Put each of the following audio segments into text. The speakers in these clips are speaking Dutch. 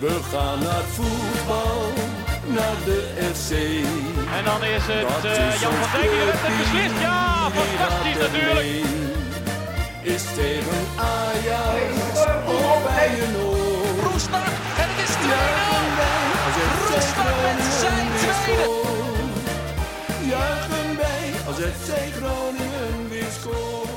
We gaan naar voetbal, naar de FC. En dan is het Dat eh, is Jan van Dijk die het clubteam, beslist. Ja, fantastisch natuurlijk. Is tegen Ajax of bij een oor. Roestak en het is 2-0. Juichen wij als FC Roestak met zijn tweede. Juichen wij als FC Groningen weer scoort.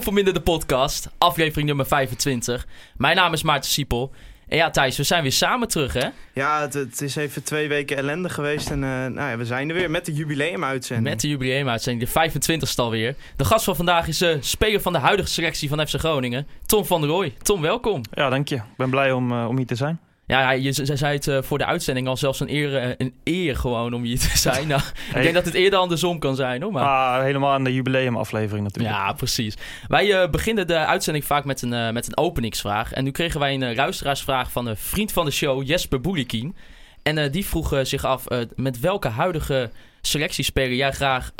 Conforminder de podcast, aflevering nummer 25. Mijn naam is Maarten Siepel. En ja, Thijs, we zijn weer samen terug, hè? Ja, het, het is even twee weken ellende geweest. En eh, nou ja, we zijn er weer met de jubileumuitzending. Met de jubileumuitzending, de 25ste alweer. De gast van vandaag is de speler van de huidige selectie van FC Groningen, Tom van der Rooij. Tom, welkom. Ja, dank je. Ik ben blij om, eh, om hier te zijn. Ja, je ze- zei het eh, voor de uitzending al zelfs een eer, eh, een eer gewoon om hier te zijn. Nou, ik denk dat het eerder andersom kan zijn, hoor. Maar... Ah, helemaal aan de jubileumaflevering natuurlijk. Ja, precies. Wij eh, beginnen de uitzending vaak met een, met een openingsvraag. En nu kregen wij een luisteraarsvraag van een vriend van de show, Jesper Boelikien. En die vroeg zich af met welke huidige selectiespeler jij graag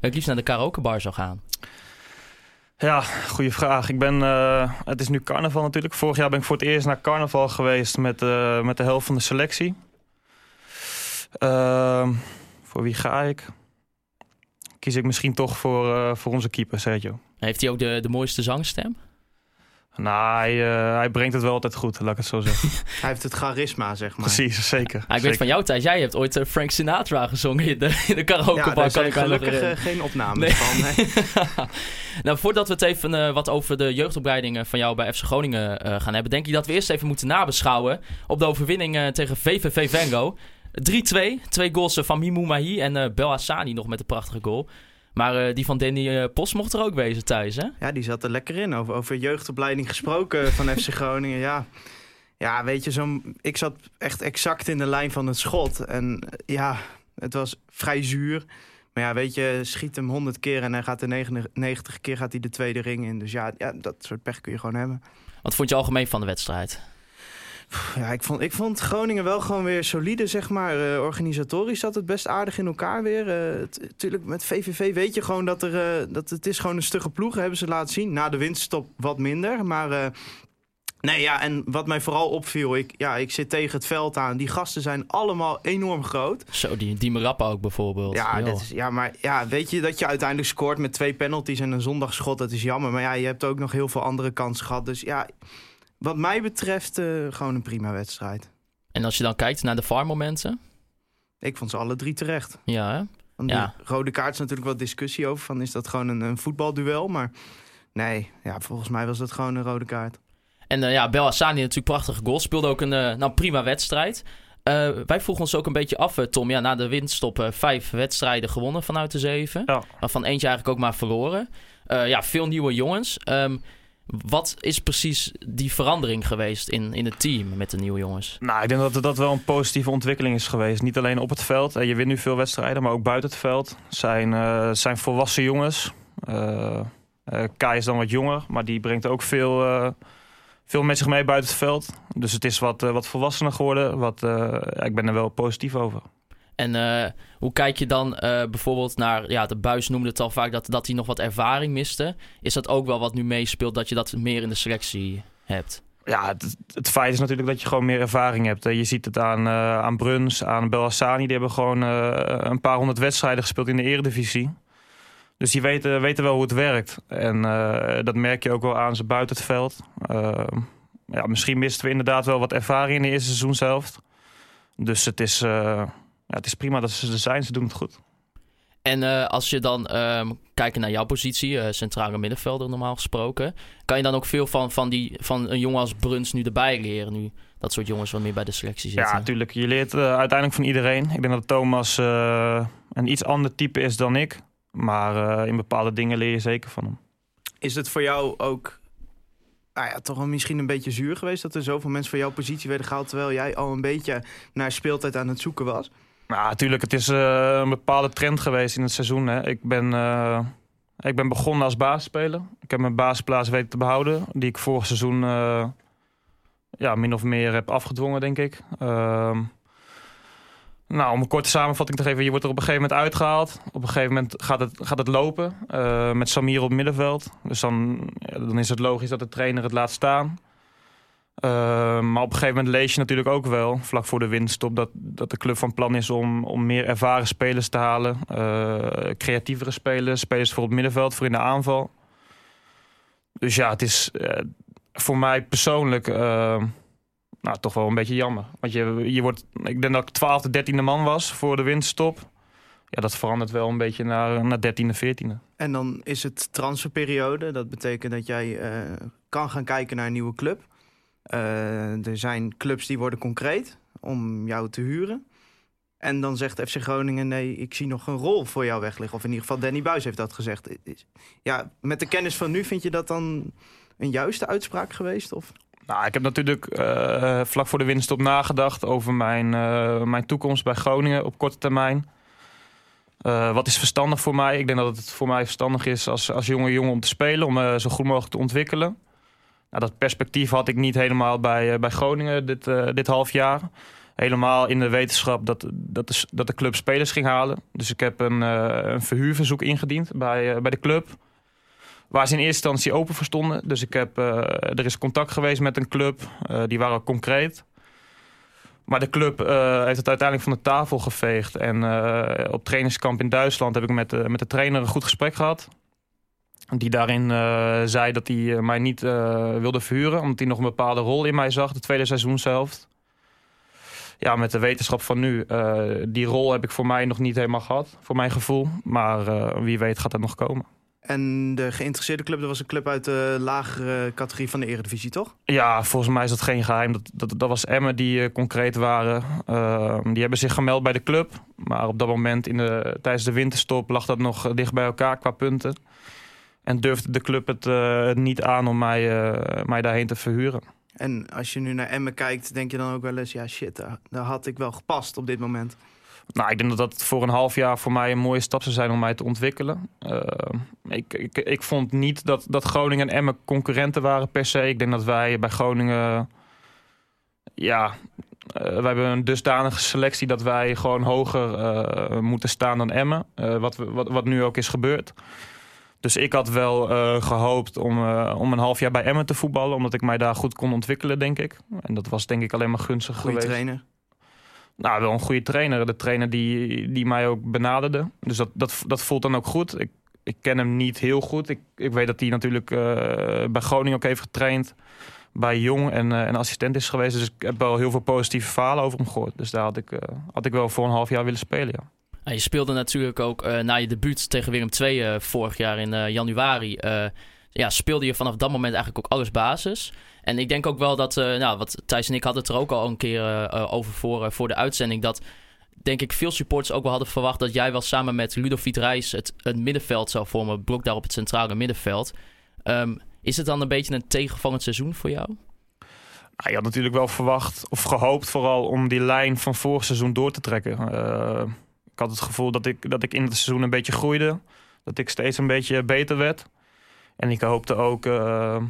het liefst naar de karaokebar zou gaan. Ja, goede vraag. Ik ben, eh, het is nu carnaval natuurlijk. Vorig jaar ben ik voor het eerst naar carnaval geweest met, eh, met de helft van de selectie. Ehm, voor wie ga ik? Kies ik misschien toch voor, eh, voor onze keeper, Sergio. Heeft hij ook de, de mooiste zangstem? Nou, hij, eh, hij brengt het wel altijd goed, laat ik het zo zeggen. Hij heeft het charisma, zeg maar. Precies, zeker. Ah, ik weet van jou, Thijs, jij hebt ooit eh, Frank Sinatra gezongen in de, in de Ja, karaokebar. daar kan zijn ik nog gelukkig eh, geen opnames Nee. van. Nee. nou, voordat we het even eh, wat over de jeugdopleiding van jou bij FC Groningen eh, gaan hebben, denk ik dat we eerst even moeten nabeschouwen op de overwinning eh, tegen VVV Venlo. 3-2, twee goals van Mimou Mahi en eh Bel Hassani nog met een prachtige goal. Maar eh, die van Danny eh, Post mocht er ook wezen thuis, hè? Ja, die zat er lekker in. Over, over jeugdopleiding gesproken van FC Groningen. Ja. ja, weet je, zo'n, ik zat echt exact in de lijn van het schot. En eh, ja, het was vrij zuur. Maar ja, weet je, schiet hem 100 keer en hij gaat de 99 keer gaat hij de tweede ring in. Dus ja, ja, dat soort pech kun je gewoon hebben. Wat vond je algemeen van de wedstrijd? Ja, ik vond, ik vond Groningen wel gewoon weer solide, zeg maar. Eh, organisatorisch zat het best aardig in elkaar weer. Natuurlijk, met VVV weet je gewoon dat, er, eh, dat het is gewoon een stugge ploeg, hebben ze laten zien. Na de winststop wat minder, maar... Nee, ja, en wat mij vooral opviel, ik, ja, ik zit tegen het veld aan. Die gasten zijn allemaal enorm groot. Zo, die, die Marappa ook bijvoorbeeld. Ja, is, ja, maar ja, weet je dat je uiteindelijk scoort met twee penalties en een zondagschot, dat is jammer. Maar ja, je hebt ook nog heel veel andere kansen gehad. Dus ja, wat mij betreft eh, gewoon een prima wedstrijd. En als je dan kijkt naar de VAR-momenten, Ik vond ze alle drie terecht. ja, hè? Want Ja. die rode kaart is natuurlijk wat discussie over. Van, is dat gewoon een, een voetbalduel? Maar nee, ja, volgens mij was dat gewoon een rode kaart. En eh, ja, Bel Hassani natuurlijk prachtige goal. Speelde ook een eh, nou, prima wedstrijd. Eh, wij vroegen ons ook een beetje af, Tom. Ja, na de winststop eh, vijf wedstrijden gewonnen vanuit de zeven. Ja. Waarvan eentje eigenlijk ook maar verloren. Eh, ja, veel nieuwe jongens. Ehm, wat is precies die verandering geweest in, in het team met de nieuwe jongens? Nou, ik denk dat dat wel een positieve ontwikkeling is geweest. Niet alleen op het veld. Eh, Je wint nu veel wedstrijden, maar ook buiten het veld. Zijn, eh, zijn volwassen jongens. Eh, Kai is dan wat jonger, maar die brengt ook veel, veel met zich mee buiten het veld. Dus het is wat, wat volwassener geworden. Wat, ik ben er wel positief over. En eh, hoe kijk je dan eh, bijvoorbeeld naar... Ja, de Buis noemde het al vaak dat, dat hij nog wat ervaring miste. Is dat ook wel wat nu meespeelt, dat je dat meer in de selectie hebt? Ja, het, het feit is natuurlijk dat je gewoon meer ervaring hebt. Eh, Je ziet het aan, aan Bruns, aan Belhassani. Die hebben gewoon een paar honderd wedstrijden gespeeld in de eredivisie. Dus die weten, weten wel hoe het werkt. En dat merk je ook wel aan ze buiten het veld. Ja, misschien misten we inderdaad wel wat ervaring in de eerste seizoenshelft. Dus het is, ja, het is prima dat ze er zijn. Ze doen het goed. En eh, als je dan ehm kijkt naar jouw positie, eh, centrale middenvelder normaal gesproken, kan je dan ook veel van, van, die, van een jongen als Bruns nu erbij leren? Nu dat soort jongens wat meer bij de selectie zitten. Ja, natuurlijk. Je leert eh, uiteindelijk van iedereen. Ik denk dat Thomas eh, een iets ander type is dan ik. Maar eh, in bepaalde dingen leer je zeker van hem. Is het voor jou ook nou ja, toch misschien een beetje zuur geweest... dat er zoveel mensen van jouw positie werden gehaald... terwijl jij al een beetje naar speeltijd aan het zoeken was? Nou, natuurlijk. Het is eh, een bepaalde trend geweest in het seizoen. Hè. Ik, ben, eh, ik ben begonnen als basisspeler. Ik heb mijn basisplaats weten te behouden. Die ik vorig seizoen eh, ja, min of meer heb afgedwongen, denk ik. Ehm, nou, om een korte samenvatting te geven. Je wordt er op een gegeven moment uitgehaald. Op een gegeven moment gaat het, gaat het lopen. met Samir op middenveld. Dus dan, dan is het logisch dat de trainer het laat staan. Uh, maar op een gegeven moment lees je natuurlijk ook wel, vlak voor de winststop, dat, dat de club van plan is om, om meer ervaren spelers te halen. Uh, creatievere spelers, spelers voor het middenveld, voor in de aanval. Dus ja, het is uh, voor mij persoonlijk nou, toch wel een beetje jammer. Want je, je wordt, ik denk dat ik 12e, 13e man was voor de winststop. Ja, dat verandert wel een beetje naar, naar 13e, 14e. En dan is het transferperiode. Dat betekent dat jij kan gaan kijken naar een nieuwe club. Uh, er zijn clubs die worden concreet om jou te huren. En dan zegt FC Groningen: nee, ik zie nog een rol voor jou weg liggen. Of in ieder geval Danny Buis heeft dat gezegd. Ja, met de kennis van nu, vind je dat dan een juiste uitspraak geweest? Of? Nou, ik heb natuurlijk uh, vlak voor de winststop nagedacht over mijn, mijn toekomst bij Groningen op korte termijn. wat is verstandig voor mij? Ik denk dat het voor mij verstandig is als, als jonge jongen om te spelen, om zo goed mogelijk te ontwikkelen. Nou, dat perspectief had ik niet helemaal bij, uh, bij Groningen dit, uh, dit half jaar. Helemaal in de wetenschap dat, dat, de, dat de club spelers ging halen. Dus ik heb een, uh, een verhuurverzoek ingediend bij, bij de club. Waar ze in eerste instantie open voor stonden. Dus ik heb, er is contact geweest met een club. die waren concreet. Maar de club heeft het uiteindelijk van de tafel geveegd. En op trainingskamp in Duitsland heb ik met, met de trainer een goed gesprek gehad. Die daarin uh, zei dat hij eh, mij niet uh, wilde verhuren. Omdat hij nog een bepaalde rol in mij zag. De tweede seizoenshelft. Ja, met de wetenschap van nu. Die rol heb ik voor mij nog niet helemaal gehad. Voor mijn gevoel. Maar wie weet gaat dat nog komen. En de geïnteresseerde club, dat was een club uit de lagere categorie van de Eredivisie, toch? Ja, volgens mij is dat geen geheim. Dat, dat, dat was Emmen die uh, concreet waren. Uh, die hebben zich gemeld bij de club. Maar op dat moment in de, tijdens de winterstop lag dat nog dicht bij elkaar qua punten. En durfde de club het uh, niet aan om mij, uh, mij daarheen te verhuren. En als je nu naar Emmen kijkt, denk je dan ook wel eens... ja, shit, daar had ik wel gepast op dit moment. Nou, ik denk dat dat voor een half jaar voor mij een mooie stap zou zijn om mij te ontwikkelen. Uh, ik, ik, ik vond niet dat, dat Groningen en Emmen concurrenten waren per se. Ik denk dat wij bij Groningen... Ja, uh, we hebben een dusdanige selectie dat wij gewoon hoger uh, moeten staan dan Emmen. wat, wat, wat nu ook is gebeurd. Dus ik had wel uh, gehoopt om, uh, om een half jaar bij Emmen te voetballen. Omdat ik mij daar goed kon ontwikkelen, denk ik. En dat was denk ik alleen maar gunstig goeie geweest. trainer? Nou, wel een goede trainer. De trainer die, die mij ook benaderde. Dus dat, dat, dat voelt dan ook goed. Ik, ik ken hem niet heel goed. Ik, ik weet dat hij natuurlijk uh, bij Groningen ook heeft getraind. Bij Jong en, en assistent is geweest. Dus ik heb wel heel veel positieve verhalen over hem gehoord. Dus daar had ik, had ik wel voor een half jaar willen spelen, ja. Nou, je speelde natuurlijk ook uh, na je debuut tegen Willem II uh, vorig jaar in uh, januari. ja, speelde je vanaf dat moment eigenlijk ook alles basis. En ik denk ook wel dat, nou, wat Thijs en ik hadden het er ook al een keer over voor, voor de uitzending. Dat denk ik veel supporters ook wel hadden verwacht dat jij wel samen met Ludovic Reis het, middenveld zou vormen. Blok daar op het centrale middenveld. Um, is het dan een beetje een tegenvallend seizoen voor jou? Nou, je had natuurlijk wel verwacht of gehoopt vooral om die lijn van vorig seizoen door te trekken ik had het gevoel dat ik, dat ik in het seizoen een beetje groeide. Dat ik steeds een beetje beter werd. En ik hoopte ook uh,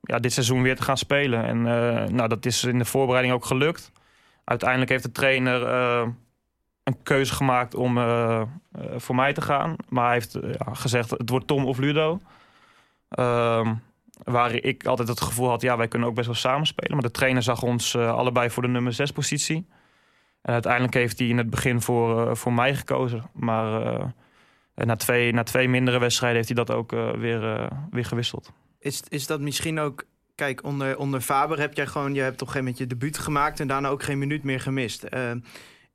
ja, dit seizoen weer te gaan spelen. En uh, nou, dat is in de voorbereiding ook gelukt. Uiteindelijk heeft de trainer uh, een keuze gemaakt om voor mij te gaan. Maar hij heeft ja, gezegd, het wordt Tom of Ludo. Ehm, waar ik altijd het gevoel had, ja, wij kunnen ook best wel samen spelen. Maar de trainer zag ons allebei voor de nummer 6 positie. En uiteindelijk heeft hij in het begin voor, uh, voor mij gekozen. Maar uh, na, twee, na twee mindere wedstrijden heeft hij dat ook uh, weer, weer gewisseld. Is, is dat misschien ook... Kijk, onder, onder Faber heb jij gewoon... Je hebt op een gegeven moment je debuut gemaakt... en daarna ook geen minuut meer gemist.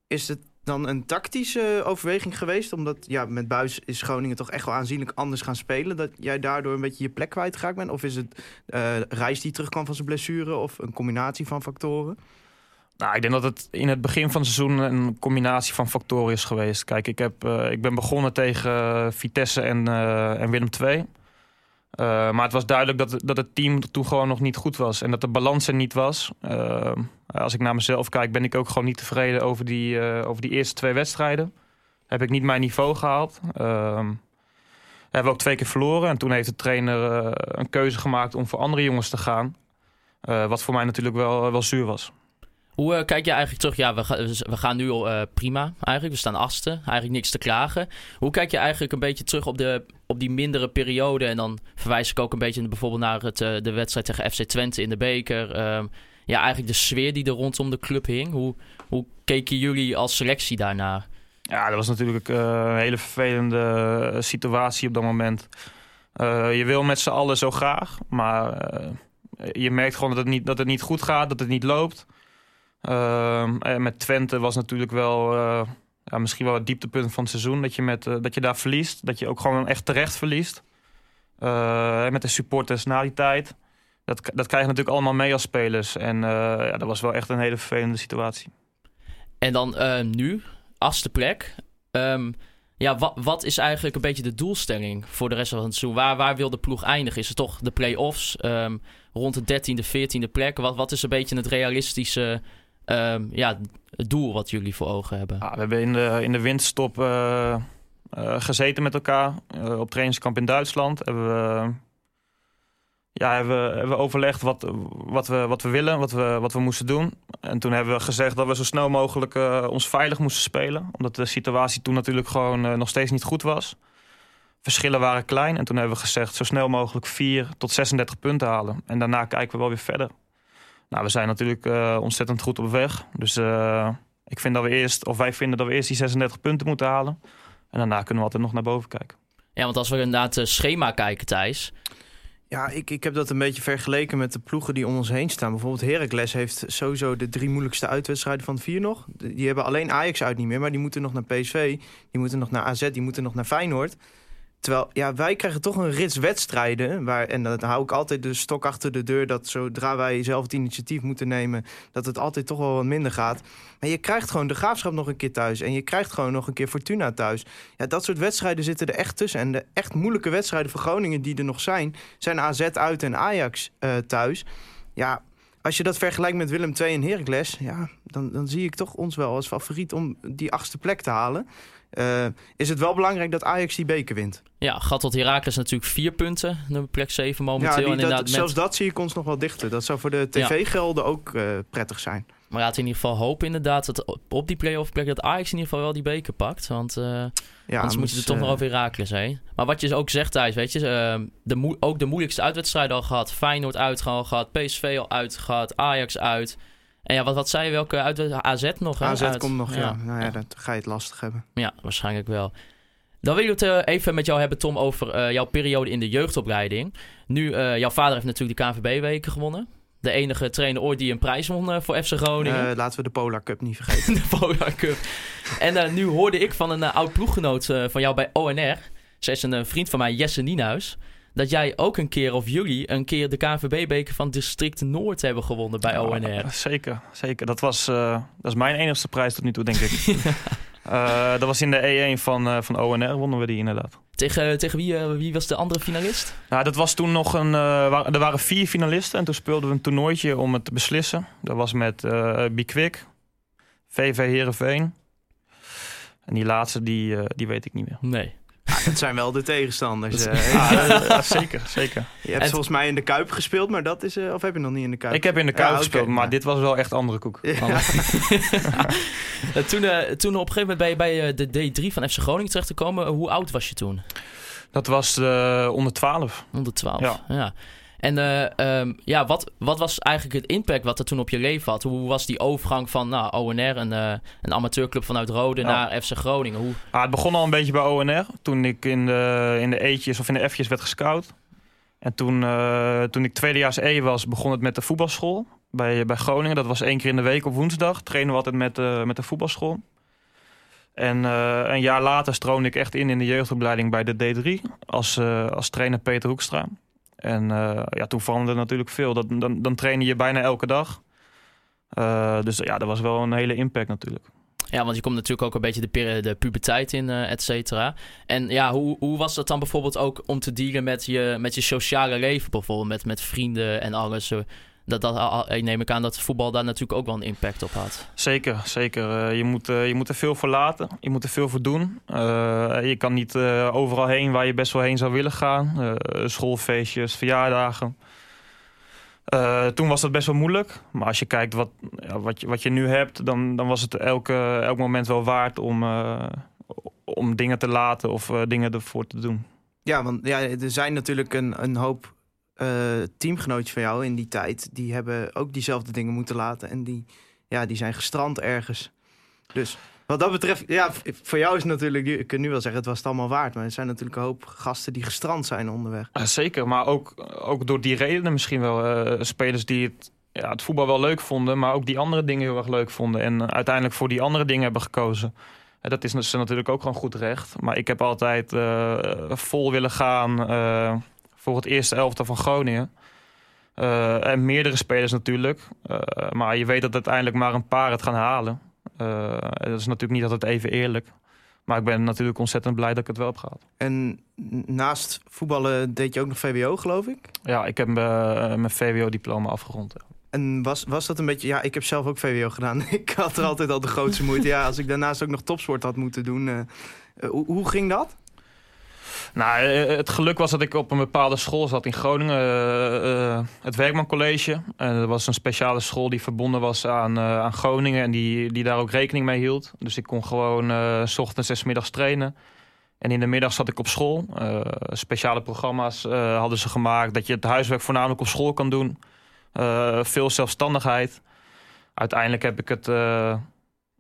is het dan een tactische overweging geweest? Omdat ja, met Buis is Groningen toch echt wel aanzienlijk anders gaan spelen. Dat jij daardoor een beetje je plek kwijtgeraakt bent? Of is het Reis die terugkwam van zijn blessure? Of een combinatie van factoren? Nou, ik denk dat het in het begin van het seizoen een combinatie van factoren is geweest. Kijk, ik, heb, uh, ik ben begonnen tegen Vitesse en, uh, en Willem II. Maar het was duidelijk dat, dat het team toen gewoon nog niet goed was. En dat de balans er niet was. als ik naar mezelf kijk, ben ik ook gewoon niet tevreden over die, over die eerste twee wedstrijden. Heb ik niet mijn niveau gehaald. hebben we ook twee keer verloren. En toen heeft de trainer een keuze gemaakt om voor andere jongens te gaan. wat voor mij natuurlijk wel, wel zuur was. Hoe uh, kijk je eigenlijk terug? Ja, we, ga, we gaan nu uh, prima eigenlijk. We staan achtste. Eigenlijk niks te klagen. Hoe kijk je eigenlijk een beetje terug op, de, op die mindere periode? En dan verwijs ik ook een beetje bijvoorbeeld naar het, uh, de wedstrijd tegen FC Twente in de beker. Ehm, ja, eigenlijk de sfeer die er rondom de club hing. Hoe, hoe keken jullie als selectie daarnaar? Ja, dat was natuurlijk eh, een hele vervelende eh, situatie op dat moment. Eh, je wil met z'n allen zo graag, maar eh, je merkt gewoon dat het, niet, dat het niet goed gaat, dat het niet loopt. Ehm, en met Twente was natuurlijk wel eh, ja, misschien wel het dieptepunt van het seizoen. Dat je, met, eh, dat je daar verliest, dat je ook gewoon echt terecht verliest. Eh, met de supporters na die tijd. Dat, dat krijg je natuurlijk allemaal mee als spelers. En eh, ja, dat was wel echt een hele vervelende situatie. En dan eh, nu, achtste plek. Ehm, ja, wat, wat is eigenlijk een beetje de doelstelling voor de rest van het seizoen? Waar, waar wil de ploeg eindigen? Is het toch de play-offs ehm, rond de 13e, 14e plek? Wat, wat is een beetje het realistische ehm, ja, het doel wat jullie voor ogen hebben? Ja, we hebben in de, in de winterstop eh, eh, gezeten met elkaar eh, op trainingskamp in Duitsland. Hebben we, ja, hebben, hebben overlegd wat, wat, we, wat we willen, wat we, wat we moesten doen. En toen hebben we gezegd dat we zo snel mogelijk ons veilig moesten spelen. Omdat de situatie toen natuurlijk gewoon nog steeds niet goed was. Verschillen waren klein. En toen hebben we gezegd zo snel mogelijk 4 tot 36 punten halen. En daarna kijken we wel weer verder. Nou, we zijn natuurlijk eh, ontzettend goed op weg. Dus eh, ik vind dat we eerst, of wij vinden dat we eerst die 36 punten moeten halen. En daarna kunnen we altijd nog naar boven kijken. Ja, want als we inderdaad het schema kijken, Thijs. Ja, ik, ik heb dat een beetje vergeleken met de ploegen die om ons heen staan. Bijvoorbeeld Heracles heeft sowieso de drie moeilijkste uitwedstrijden van de vier nog. Die hebben alleen Ajax uit niet meer, maar die moeten nog naar PSV. Die moeten nog naar AZ, die moeten nog naar Feyenoord. Terwijl, ja, wij krijgen toch een rits wedstrijden. Waar, en dan hou ik altijd de stok achter de deur... dat zodra wij zelf het initiatief moeten nemen... dat het altijd toch wel wat minder gaat. Maar je krijgt gewoon de Graafschap nog een keer thuis. En je krijgt gewoon nog een keer Fortuna thuis. Ja, dat soort wedstrijden zitten er echt tussen. En de echt moeilijke wedstrijden voor Groningen die er nog zijn... zijn AZ uit en Ajax eh, thuis. Ja, als je dat vergelijkt met Willem II en Heracles... Ja, dan, dan zie ik toch ons wel als favoriet om die achtste plek te halen. Eh, is het wel belangrijk dat Ajax die beker wint. Ja, gat tot Herakles natuurlijk vier punten. Nummer plek 7 momenteel. Ja, die- en dat, met- zelfs dat zie ik ons nog wel dichter. Dat zou voor de tv-gelden ook eh, prettig zijn. Maar laten we in ieder geval hopen inderdaad dat op- die play-off plek dat Ajax in ieder geval wel die beker pakt. Want eh, Ja, anders moet je er toch nog over Herakles heen. Maar wat je ook zegt Thijs, weet je, de ook de moeilijkste uitwedstrijden al gehad. Feyenoord uit al gehad, PSV al uit gehad, Ajax uit. En ja, wat, wat zei je, welke uit AZ nog? AZ Uit. komt nog, ja. Nou ja, dan ga je het lastig hebben. Ja, waarschijnlijk wel. Dan wil ik het eh, even met jou hebben, Tom, over eh, jouw periode in de jeugdopleiding. Nu, eh, jouw vader heeft natuurlijk de KNVB-weken gewonnen. De enige trainer ooit die een prijs won voor FC Groningen. Laten we de Polar Cup niet vergeten. de Polar Cup. En nu hoorde ik van een oud ploeggenoot van jou bij ONR. Zij is een vriend van mij, Jesse Nienhuis. Dat jij ook een keer, of jullie, een keer de KNVB-beker van District Noord hebben gewonnen bij ONR. Ja, zeker, zeker. Dat was, eh, dat is mijn enigste prijs tot nu toe, denk ik. Eh, dat was in de E1 van, eh, van ONR, wonnen we die inderdaad. Tegen, tegen wie, eh, wie was de andere finalist? Nou, dat was toen nog een. eh, wa- er waren vier finalisten en toen speelden we een toernooitje om het te beslissen. Dat was met eh Bikwik, VV Herenveen. En die laatste, die, eh, die weet ik niet meer. Nee. Het zijn wel de tegenstanders. Dat eh. Ah, ja, zeker, zeker. je hebt en- volgens mij in de Kuip gespeeld, maar dat is... eh, of heb je nog niet in de Kuip? Ik heb in de Kuip Ja, oké, gespeeld, maar ja. dit was wel echt andere koek. Ja. Eh, toen, eh, toen op een gegeven moment ben je bij eh, de D3 van FC Groningen terecht te komen. hoe oud was je toen? Dat was eh, onder 12. 112. Ja. Ja. En eh, ehm, ja, wat, wat was eigenlijk het impact wat er toen op je leven had? Hoe was die overgang van nou, ONR, een, eh, een amateurclub vanuit Rode, Ja. naar FC Groningen? Hoe, Ah, het begon al een beetje bij ONR. Toen ik in de, in de E'tjes of in de F'jes werd gescout. En toen, eh, toen ik tweedejaars E was, begon het met de voetbalschool. Bij, bij Groningen. Dat was één keer in de week op woensdag. Trainen we altijd met, met de voetbalschool. En een jaar later stroomde ik echt in in de jeugdopleiding bij de D3. Als, als trainer Peter Hoekstra. En eh, ja, toen veranderde natuurlijk veel. Dat, dan, dan trainde je bijna elke dag. Eh, dus ja, dat was wel een hele impact natuurlijk. ja, want je komt natuurlijk ook een beetje de, de puberteit in, eh et cetera. En ja, hoe, hoe was dat dan bijvoorbeeld ook om te dealen met je, met je sociale leven? Bijvoorbeeld met, met vrienden en alles. Dat, dat, al- ik neem ik aan dat voetbal daar natuurlijk ook wel een impact op had. Zeker, zeker. Eh, je, moet, eh, je moet er veel voor laten. Je moet er veel voor doen. Eh, je kan niet eh, overal heen waar je best wel heen zou willen gaan. Eh, schoolfeestjes, verjaardagen. Eh, toen was dat best wel moeilijk. Maar als je kijkt wat, ja, wat, je, wat je nu hebt, dan, dan was het elke, elk moment wel waard om, eh, om dingen te laten of eh, dingen ervoor te doen. Ja, want ja, er zijn natuurlijk een, een hoop eh, teamgenootjes van jou in die tijd, die hebben ook diezelfde dingen moeten laten. En die, ja, die zijn gestrand ergens. Dus wat dat betreft, ja, voor jou is natuurlijk, je kunt nu wel zeggen, het was het allemaal waard. Maar er zijn natuurlijk een hoop gasten die gestrand zijn onderweg. Zeker, maar ook, ook door die redenen misschien wel. eh, spelers die het, ja, het voetbal wel leuk vonden, maar ook die andere dingen heel erg leuk vonden. En eh, uiteindelijk voor die andere dingen hebben gekozen. En dat is natuurlijk ook gewoon goed recht. Maar ik heb altijd vol willen gaan voor het eerste elftal van Groningen. Eh, en meerdere spelers natuurlijk. Eh, maar je weet dat uiteindelijk maar een paar het gaan halen. Eh, dat is natuurlijk niet altijd even eerlijk. Maar ik ben natuurlijk ontzettend blij dat ik het wel heb gehad. En naast voetballen deed je ook nog VWO, geloof ik. Ja, ik heb mijn VWO-diploma afgerond. ja. En was, was dat een beetje... Ja, ik heb zelf ook VWO gedaan. Ik had er altijd al de grootste moeite. Ja, als ik daarnaast ook nog topsport had moeten doen. hoe, hoe ging dat? Nou, eh, het geluk was dat ik op een bepaalde school zat in Groningen. eh, eh, het Werkman College. En dat was een speciale school die verbonden was aan, eh, aan Groningen. En die, die daar ook rekening mee hield. Dus ik kon gewoon eh, s ochtends en 's middags trainen. En in de middag zat ik op school. Eh, speciale programma's eh, hadden ze gemaakt. Dat je het huiswerk voornamelijk op school kan doen. Eh, veel zelfstandigheid. Uiteindelijk heb ik het, eh,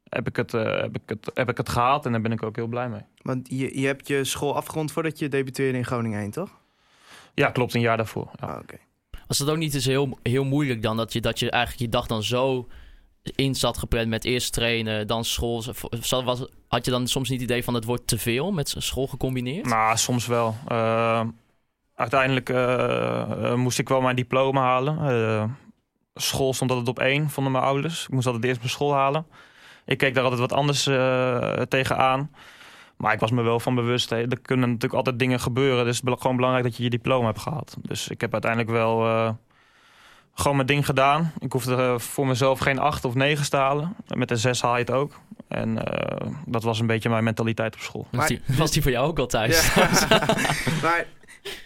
heb ik het, eh, heb ik het, heb ik het gehaald. En daar ben ik ook heel blij mee. Want je, je hebt je school afgerond voordat je debuteerde in Groningen 1, toch? Ja, klopt. Een jaar daarvoor. Ja. Ah, oké. Was dat ook niet eens heel, heel moeilijk dan? Dat je, dat je eigenlijk je dag dan zo in zat gepland met eerst trainen, dan school. Zat- Was, had je dan soms niet het idee van het wordt te veel met school gecombineerd? Nou, soms wel. Eh, uiteindelijk eh, moest ik wel mijn diploma halen. Eh, school stond altijd op één, vonden mijn ouders. Ik moest altijd eerst mijn school halen. Ik keek daar altijd wat anders eh, tegenaan. Maar ik was me wel van bewust. Hè. Er kunnen natuurlijk altijd dingen gebeuren. Dus het is gewoon belangrijk dat je je diploma hebt gehad. Dus ik heb uiteindelijk wel eh, gewoon mijn ding gedaan. Ik hoefde er voor mezelf geen acht of negen te halen. Met een zes haal je het ook. En eh, dat was een beetje mijn mentaliteit op school. Was, die, was die voor jou ook al thuis? Ja. maar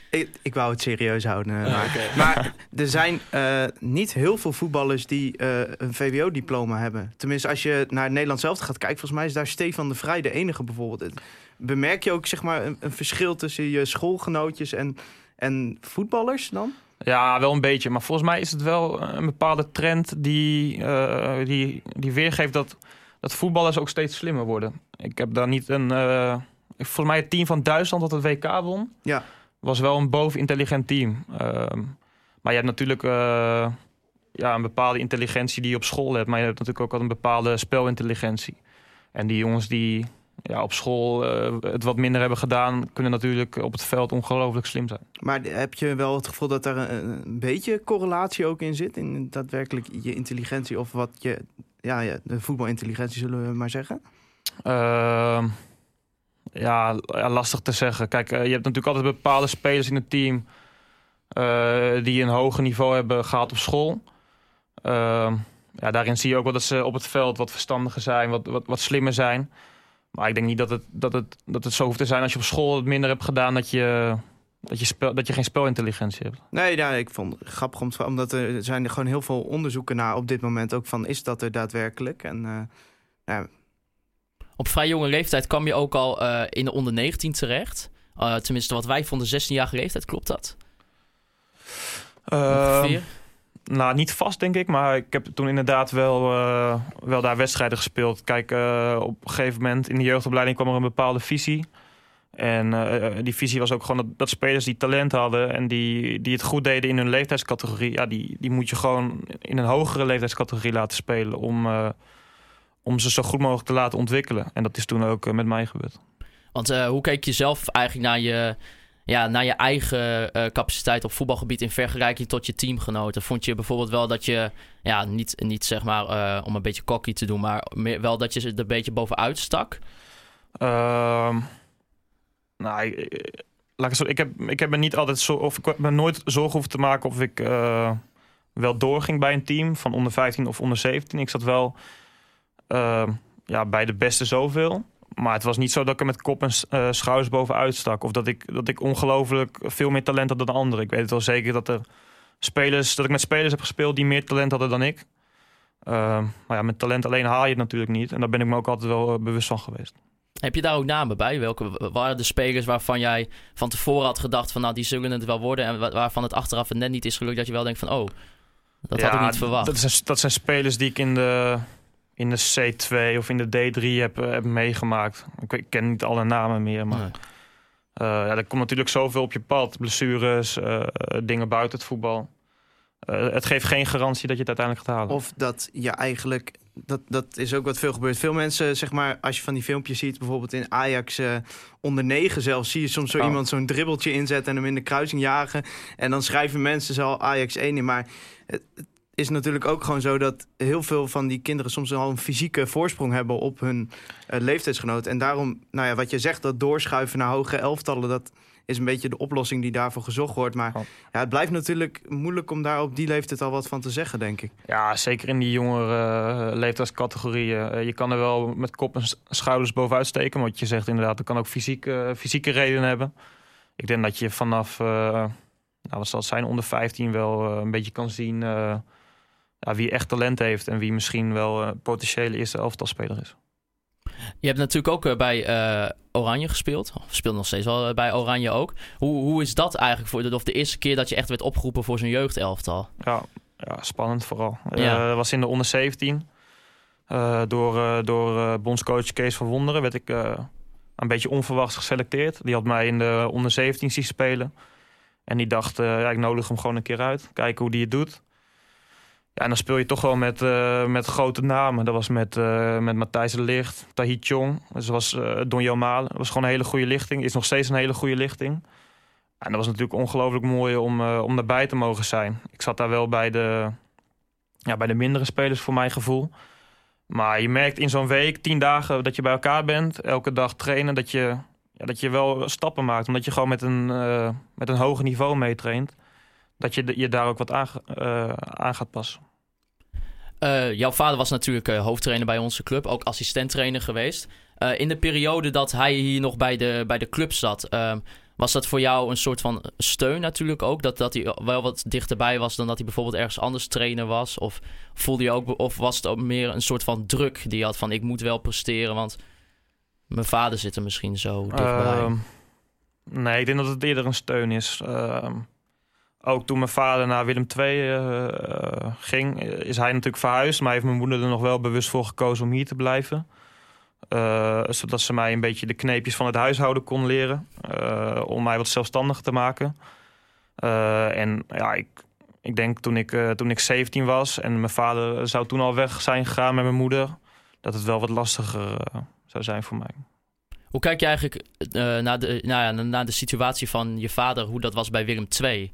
ik, ik wou het serieus houden. maar, maar er zijn eh, niet heel veel voetballers die eh, een VWO-diploma hebben. Tenminste, als je naar Nederland zelf gaat kijken, volgens mij is daar Stefan de Vrij de enige bijvoorbeeld. Bemerk je ook zeg maar, een, een verschil tussen je schoolgenootjes en, en voetballers dan? Ja, wel een beetje. Maar volgens mij is het wel een bepaalde trend die, eh, die, die weergeeft dat, dat voetballers ook steeds slimmer worden. Ik heb daar niet een. eh, volgens mij het team van Duitsland dat het WK won, Ja. Was wel een bovenintelligent team. Ehm, maar je hebt natuurlijk eh, ja, een bepaalde intelligentie die je op school hebt. Maar je hebt natuurlijk ook al een bepaalde spelintelligentie. En die jongens die ja, op school eh, het wat minder hebben gedaan, kunnen natuurlijk op het veld ongelooflijk slim zijn. Maar heb je wel het gevoel dat er een, een beetje correlatie ook in zit? In daadwerkelijk je intelligentie of wat je... Ja, ja de voetbalintelligentie zullen we maar zeggen. Ehm, ja, lastig te zeggen. Kijk, eh, je hebt natuurlijk altijd bepaalde spelers in het team eh, die een hoger niveau hebben gehaald op school. Ehm, ja, daarin zie je ook wel dat ze op het veld wat verstandiger zijn, wat, wat, wat slimmer zijn. Maar ik denk niet dat het, dat, het, dat het zo hoeft te zijn als je op school het minder hebt gedaan dat je, dat je, spel, dat je geen spelintelligentie hebt. Nee, nou, ik vond het grappig omdat er zijn er gewoon heel veel onderzoeken naar op dit moment ook van is dat er daadwerkelijk. En eh, Op vrij jonge leeftijd kwam je ook al eh, in de onder 19 terecht. Eh, tenminste, wat wij vonden, 16-jarige leeftijd, klopt dat? Ehm, Ongeveer? Nou, niet vast denk ik, maar ik heb toen inderdaad wel, eh, wel daar wedstrijden gespeeld. Kijk, op een gegeven moment in de jeugdopleiding kwam er een bepaalde visie. En die visie was ook gewoon dat, dat spelers die talent hadden en die, die het goed deden in hun leeftijdscategorie, ja, die, die moet je gewoon in een hogere leeftijdscategorie laten spelen om, om ze zo goed mogelijk te laten ontwikkelen. En dat is toen ook eh, met mij gebeurd. Want eh, hoe keek je zelf eigenlijk naar je, ja, naar je eigen eh, capaciteit op voetbalgebied in vergelijking tot je teamgenoten? Vond je bijvoorbeeld wel dat je, ja, niet, niet zeg maar om een beetje cocky te doen, maar meer, wel dat je er een beetje bovenuit stak? Ehm, nou, ik, ik- laat ik, het zo, ik, heb, ik heb me niet altijd zo, of ik heb me nooit zorgen hoeven te maken of ik wel doorging bij een team van onder 15 of onder 17. Ik zat wel ehm, ja, bij de beste zoveel. Maar het was niet zo dat ik er met kop en schouders bovenuit stak. Of dat ik, dat ik ongelooflijk veel meer talent had dan de anderen. Ik weet het wel zeker dat er spelers, dat ik met spelers heb gespeeld die meer talent hadden dan ik. Ehm, maar ja, met talent alleen haal je het natuurlijk niet. En daar ben ik me ook altijd wel eh, bewust van geweest. Heb je daar ook namen bij? Welke waren de spelers waarvan jij van tevoren had gedacht van nou die zullen het wel worden en wa- waarvan het achteraf het net niet is gelukt dat je wel denkt van oh dat had ik niet verwacht. Dat zijn, dat zijn spelers die ik in de, in de C2 of in de D3 heb, eh, heb meegemaakt. Ik, ken niet alle namen meer, maar Nee. eh, ja, er komt natuurlijk zoveel op je pad. Blessures, eh, dingen buiten het voetbal. Het geeft geen garantie dat je het uiteindelijk gaat halen. Of dat je eigenlijk, dat, dat is ook wat veel gebeurt. Veel mensen, zeg maar, als je van die filmpjes ziet, bijvoorbeeld in Ajax onder negen zelfs, zie je soms zo Oh. iemand zo'n dribbeltje inzetten en hem in de kruising jagen. En dan schrijven mensen zo Ajax 1 in. Maar het is natuurlijk ook gewoon zo dat heel veel van die kinderen soms al een fysieke voorsprong hebben op hun eh, leeftijdsgenoot. En daarom, nou ja, wat je zegt, dat doorschuiven naar hoge elftallen, dat is een beetje de oplossing die daarvoor gezocht wordt. Maar Oh. ja, het blijft natuurlijk moeilijk om daar op die leeftijd al wat van te zeggen, denk ik. Ja, zeker in die jongere eh, leeftijdscategorieën. Eh, je kan er wel met kop en schouders bovenuit steken. Wat je zegt inderdaad, dat kan ook fysieke, fysieke redenen hebben. Ik denk dat je vanaf, nou, wat zal het zijn, onder 15 wel een beetje kan zien... eh, ja, wie echt talent heeft en wie misschien wel een potentiële eerste elftalspeler is. Je hebt natuurlijk ook eh, bij eh, Oranje gespeeld. Of speelt nog steeds wel eh, bij Oranje ook. Hoe, hoe is dat eigenlijk voor de, of de eerste keer dat je echt werd opgeroepen voor zo'n jeugdelftal? Ja, ja spannend vooral. Ja. Eh, dat was in de onder 17. Eh, door eh, door eh, bondscoach Kees van Wonderen werd ik eh, een beetje onverwachts geselecteerd. Die had mij in de onder 17 zien spelen. En die dacht, eh, ja, ik nodig hem gewoon een keer uit. Kijken hoe die het doet. Ja, en dan speel je toch wel met, eh, met grote namen. Dat was met, eh, met Matthijs de Ligt, Tahit Chong. Dus dat was uh, Malen. Dat was gewoon een hele goede lichting. Is nog steeds een hele goede lichting. En dat was natuurlijk ongelooflijk mooi om, om daarbij te mogen zijn. Ik zat daar wel bij de, ja, bij de mindere spelers voor mijn gevoel. Maar je merkt in zo'n week, tien dagen dat je bij elkaar bent. Elke dag trainen, dat je, ja, dat je wel stappen maakt. Omdat je gewoon met een, met een hoger niveau meetraint. Dat je je daar ook wat aan, uh, aan gaat passen. Uh, jouw vader was natuurlijk uh, hoofdtrainer bij onze club, ook assistenttrainer geweest. In de periode dat hij hier nog bij de, bij de club zat, ehm, was dat voor jou een soort van steun natuurlijk ook? Dat, dat hij wel wat dichterbij was dan dat hij bijvoorbeeld ergens anders trainer was? Of voelde je ook, of was het ook meer een soort van druk die je had van ik moet wel presteren, want mijn vader zit er misschien zo dichtbij? Uh, nee, ik denk dat het eerder een steun is. Ook toen mijn vader naar Willem II uh, ging, is hij natuurlijk verhuisd. Maar heeft mijn moeder er nog wel bewust voor gekozen om hier te blijven. Uh, zodat ze mij een beetje de kneepjes van het huishouden kon leren. Om mij wat zelfstandiger te maken. En ja, ik, ik denk toen ik, toen ik 17 was en mijn vader zou toen al weg zijn gegaan met mijn moeder. Dat het wel wat lastiger zou zijn voor mij. Hoe kijk je eigenlijk naar, de, nou ja, naar de situatie van je vader, hoe dat was bij Willem II?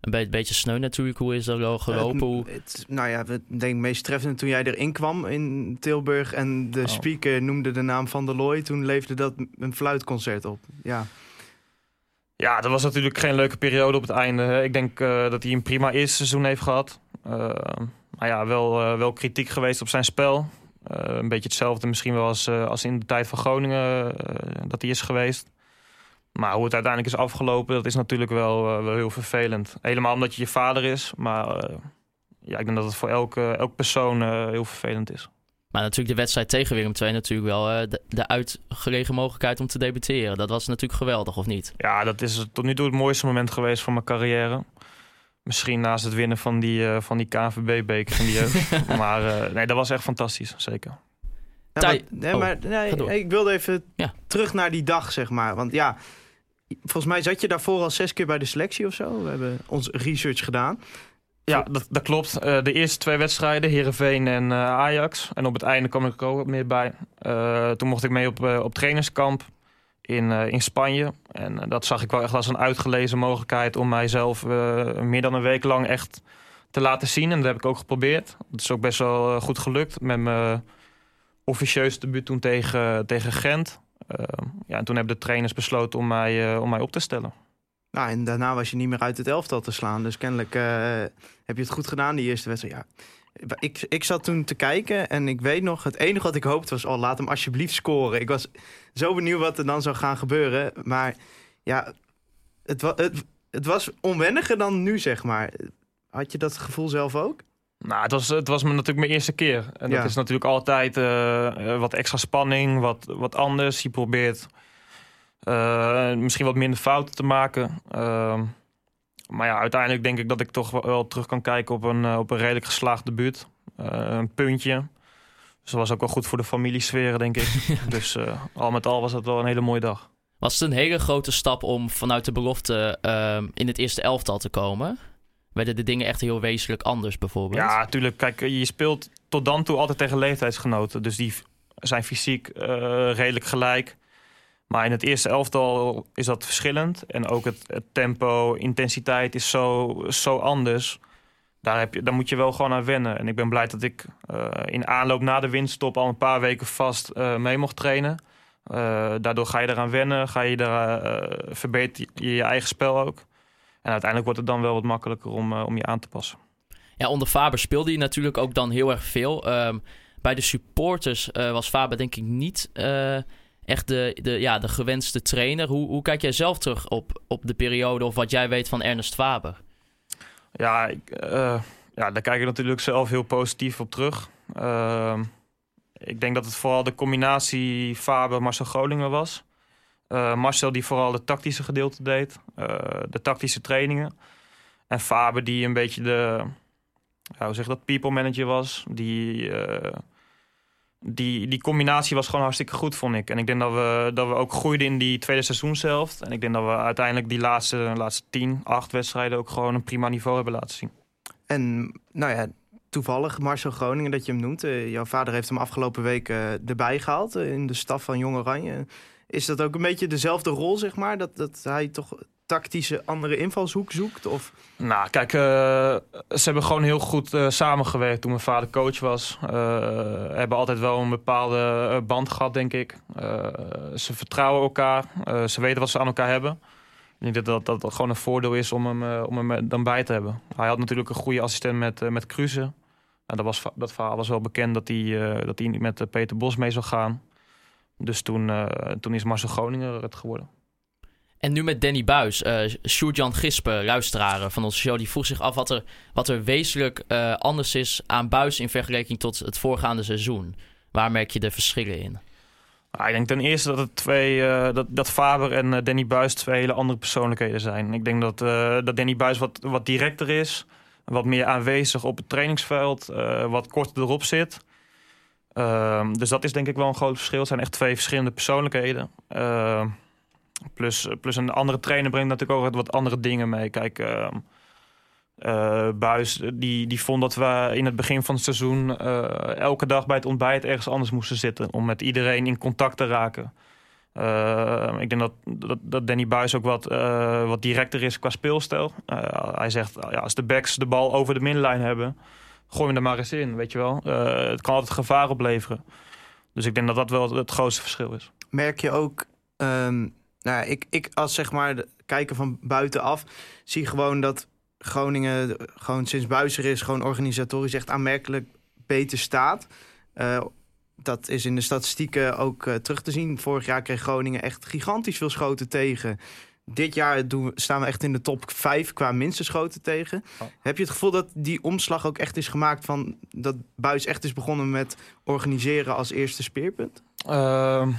Een beetje, beetje sneu natuurlijk. Hoe is dat wel gelopen? Het, het, nou ja, ik denk meest treffend toen jij erin kwam in Tilburg en de oh. speaker noemde de naam van de Looy. Toen leefde dat een fluitconcert op. Ja. Ja, dat was natuurlijk geen leuke periode op het einde. Ik denk uh, dat hij een prima eerste seizoen heeft gehad. Uh, maar ja, wel, uh, wel kritiek geweest op zijn spel. een beetje hetzelfde misschien wel als, als in de tijd van Groningen dat hij is geweest. Maar hoe het uiteindelijk is afgelopen, dat is natuurlijk wel, uh, wel heel vervelend. Helemaal omdat je je vader is. Maar uh, ja, ik denk dat het voor elke, elke persoon uh, heel vervelend is. Maar natuurlijk de wedstrijd tegen Willem II natuurlijk wel de, de uitgelegen mogelijkheid om te debuteren. Dat was natuurlijk geweldig, of niet? Ja, dat is tot nu toe het mooiste moment geweest van mijn carrière. Misschien naast het winnen van die, van die KNVB-beker in die jeugd. maar nee, dat was echt fantastisch, zeker. Ja, maar, nee, oh, maar nee, ik wilde even ja. terug naar die dag, zeg maar. Want ja, volgens mij zat je daarvoor al zes keer bij de selectie of zo. We hebben ons research gedaan. Ja, dat, dat klopt. Uh, de eerste twee wedstrijden, Heerenveen en uh, Ajax. En op het einde kwam ik er ook wat meer bij. Uh, toen mocht ik mee op, op trainerskamp in, in Spanje. En dat zag ik wel echt als een uitgelezen mogelijkheid... om mijzelf meer dan een week lang echt te laten zien. En dat heb ik ook geprobeerd. Dat is ook best wel goed gelukt. Met mijn officieus debuut toen tegen, tegen Gent... Uh, ja, en toen hebben de trainers besloten om mij, uh, om mij op te stellen. Nou, en daarna was je niet meer uit het elftal te slaan. Dus kennelijk uh, heb je het goed gedaan, die eerste wedstrijd. Ja. Ik, ik zat toen te kijken en ik weet nog, het enige wat ik hoopte was... oh, laat hem alsjeblieft scoren. Ik was zo benieuwd wat er dan zou gaan gebeuren. Maar ja, het, wa het was onwenniger dan nu, zeg maar. Had je dat gevoel zelf ook? Nou, het was, het was natuurlijk mijn eerste keer. En Ja. dat is natuurlijk altijd eh, eh, wat extra spanning, wat, wat anders. Je probeert eh, misschien wat minder fouten te maken. Ehm, maar ja, uiteindelijk denk ik dat ik toch wel, terug kan kijken op een, op een redelijk geslaagd debuut. Eh, een puntje. Dus dat was ook wel goed voor de familiesferen, denk ik. Dus eh, al met al was dat wel een hele mooie dag. Was het een hele grote stap om vanuit de belofte ehm, in het eerste elftal te komen? Werden de dingen echt heel wezenlijk anders bijvoorbeeld? Ja, natuurlijk. Kijk, je speelt tot dan toe altijd tegen leeftijdsgenoten. Dus die zijn fysiek eh, redelijk gelijk. Maar in het eerste elftal is dat verschillend. En ook het, tempo, intensiteit is zo, zo anders. Daar, heb je, daar moet je wel gewoon aan wennen. En ik ben blij dat ik eh, in aanloop na de winststop al een paar weken vast eh, mee mocht trainen. Daardoor ga je eraan wennen, ga je eh, verbeter je je eigen spel ook. En uiteindelijk wordt het dan wel wat makkelijker om, eh, om je aan te passen. Ja, onder Faber speelde hij natuurlijk ook dan heel erg veel. Ehm, bij de supporters eh, was Faber denk ik niet eh, echt de, de, ja, de gewenste trainer. Hoe, hoe kijk jij zelf terug op, op de periode of wat jij weet van Ernest Faber? Ja, ik, ja, daar kijk ik natuurlijk zelf heel positief op terug. Ehm, ik denk dat het vooral de combinatie Faber-Marcel Groningen was. Eh, Marcel die vooral de tactische gedeelte deed, eh, de tactische trainingen. En Faber die een beetje de, hoe zeg dat, people manager was. Die, eh, die, die combinatie was gewoon hartstikke goed, vond ik. En ik denk dat we, dat we ook groeiden in die tweede seizoenshelft. En ik denk dat we uiteindelijk die laatste, laatste tien, acht wedstrijden ook gewoon een prima niveau hebben laten zien. En nou ja, toevallig Marcel Groningen dat je hem noemt. Jouw vader heeft hem afgelopen week erbij gehaald eh, in de staf van Jong Oranje. Is dat ook een beetje dezelfde rol, zeg maar? Dat, dat hij toch tactische andere invalshoek zoekt? Of... Nou, kijk, eh, ze hebben gewoon heel goed eh, samengewerkt toen mijn vader coach was. Eh, hebben altijd wel een bepaalde band gehad, denk ik. Ze vertrouwen elkaar. Ze weten wat ze aan elkaar hebben. Ik denk dat dat, dat gewoon een voordeel is om hem, om hem dan bij te hebben. Hij had natuurlijk een goede assistent met, met. Nou, dat, was, dat verhaal was wel bekend dat hij, dat hij niet met Peter Bos mee zou gaan. Dus toen, eh, toen is Marcel Groningen het geworden. En nu met Danny Buis, eh Sjoerd-Jan Gispen, luisteraar van onze show, die vroeg zich af wat er, wat er wezenlijk eh, anders is aan Buis in vergelijking tot het voorgaande seizoen. Waar merk je de verschillen in? Ah, ik denk ten eerste dat, het twee, dat, dat Faber en Danny Buis twee hele andere persoonlijkheden zijn. Ik denk dat, dat Danny Buis wat, wat directer is, wat meer aanwezig op het trainingsveld, wat korter erop zit. Ehm, dus dat is denk ik wel een groot verschil. Het zijn echt twee verschillende persoonlijkheden. Ehm, plus, plus een andere trainer brengt natuurlijk ook wat andere dingen mee. Kijk, ehm, eh, Buis die, die vond dat we in het begin van het seizoen eh, elke dag bij het ontbijt ergens anders moesten zitten. Om met iedereen in contact te raken. Ik denk dat, dat, dat Danny Buis ook wat, eh, wat directer is qua speelstijl. Hij zegt, ja, als de backs de bal over de middenlijn hebben, gooi hem er maar eens in, weet je wel. Eh, het kan altijd gevaar opleveren. Dus ik denk dat dat wel het grootste verschil is. merk je ook. ehm, nou, ja, ik, ik als zeg maar de kijker van buitenaf zie gewoon dat Groningen gewoon sinds Buizer is gewoon organisatorisch echt aanmerkelijk beter staat. Eh, dat is in de statistieken ook eh, terug te zien. Vorig jaar kreeg Groningen echt gigantisch veel schoten tegen. Dit jaar doen we, staan we echt in de top 5 qua minste schoten tegen. Oh. Heb je het gevoel dat die omslag ook echt is gemaakt van dat Buis echt is begonnen met organiseren als eerste speerpunt? Ehm,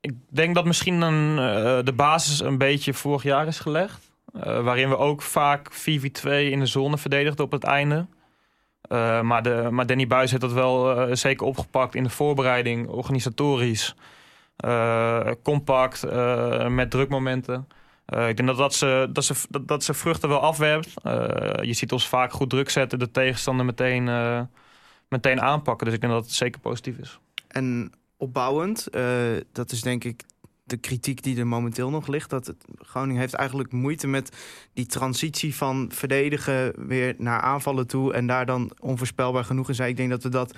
ik denk dat misschien een, eh, de basis een beetje vorig jaar is gelegd. Eh, waarin we ook vaak 4v2 in de zone verdedigden op het einde. Eh, maar, de, maar Danny Buis heeft dat wel zeker opgepakt in de voorbereiding, organisatorisch. Eh, compact, eh, met drukmomenten. Eh, ik denk dat, dat, ze, dat, ze, dat, ze vruchten wel afwerpt. Je ziet ons vaak goed druk zetten, de tegenstander meteen, meteen aanpakken. Dus ik denk dat het zeker positief is. En opbouwend, dat is denk ik de kritiek die er momenteel nog ligt. Dat Groningen heeft eigenlijk moeite met die transitie van verdedigen weer naar aanvallen toe. En daar dan onvoorspelbaar genoeg in zijn. Ik denk dat we dat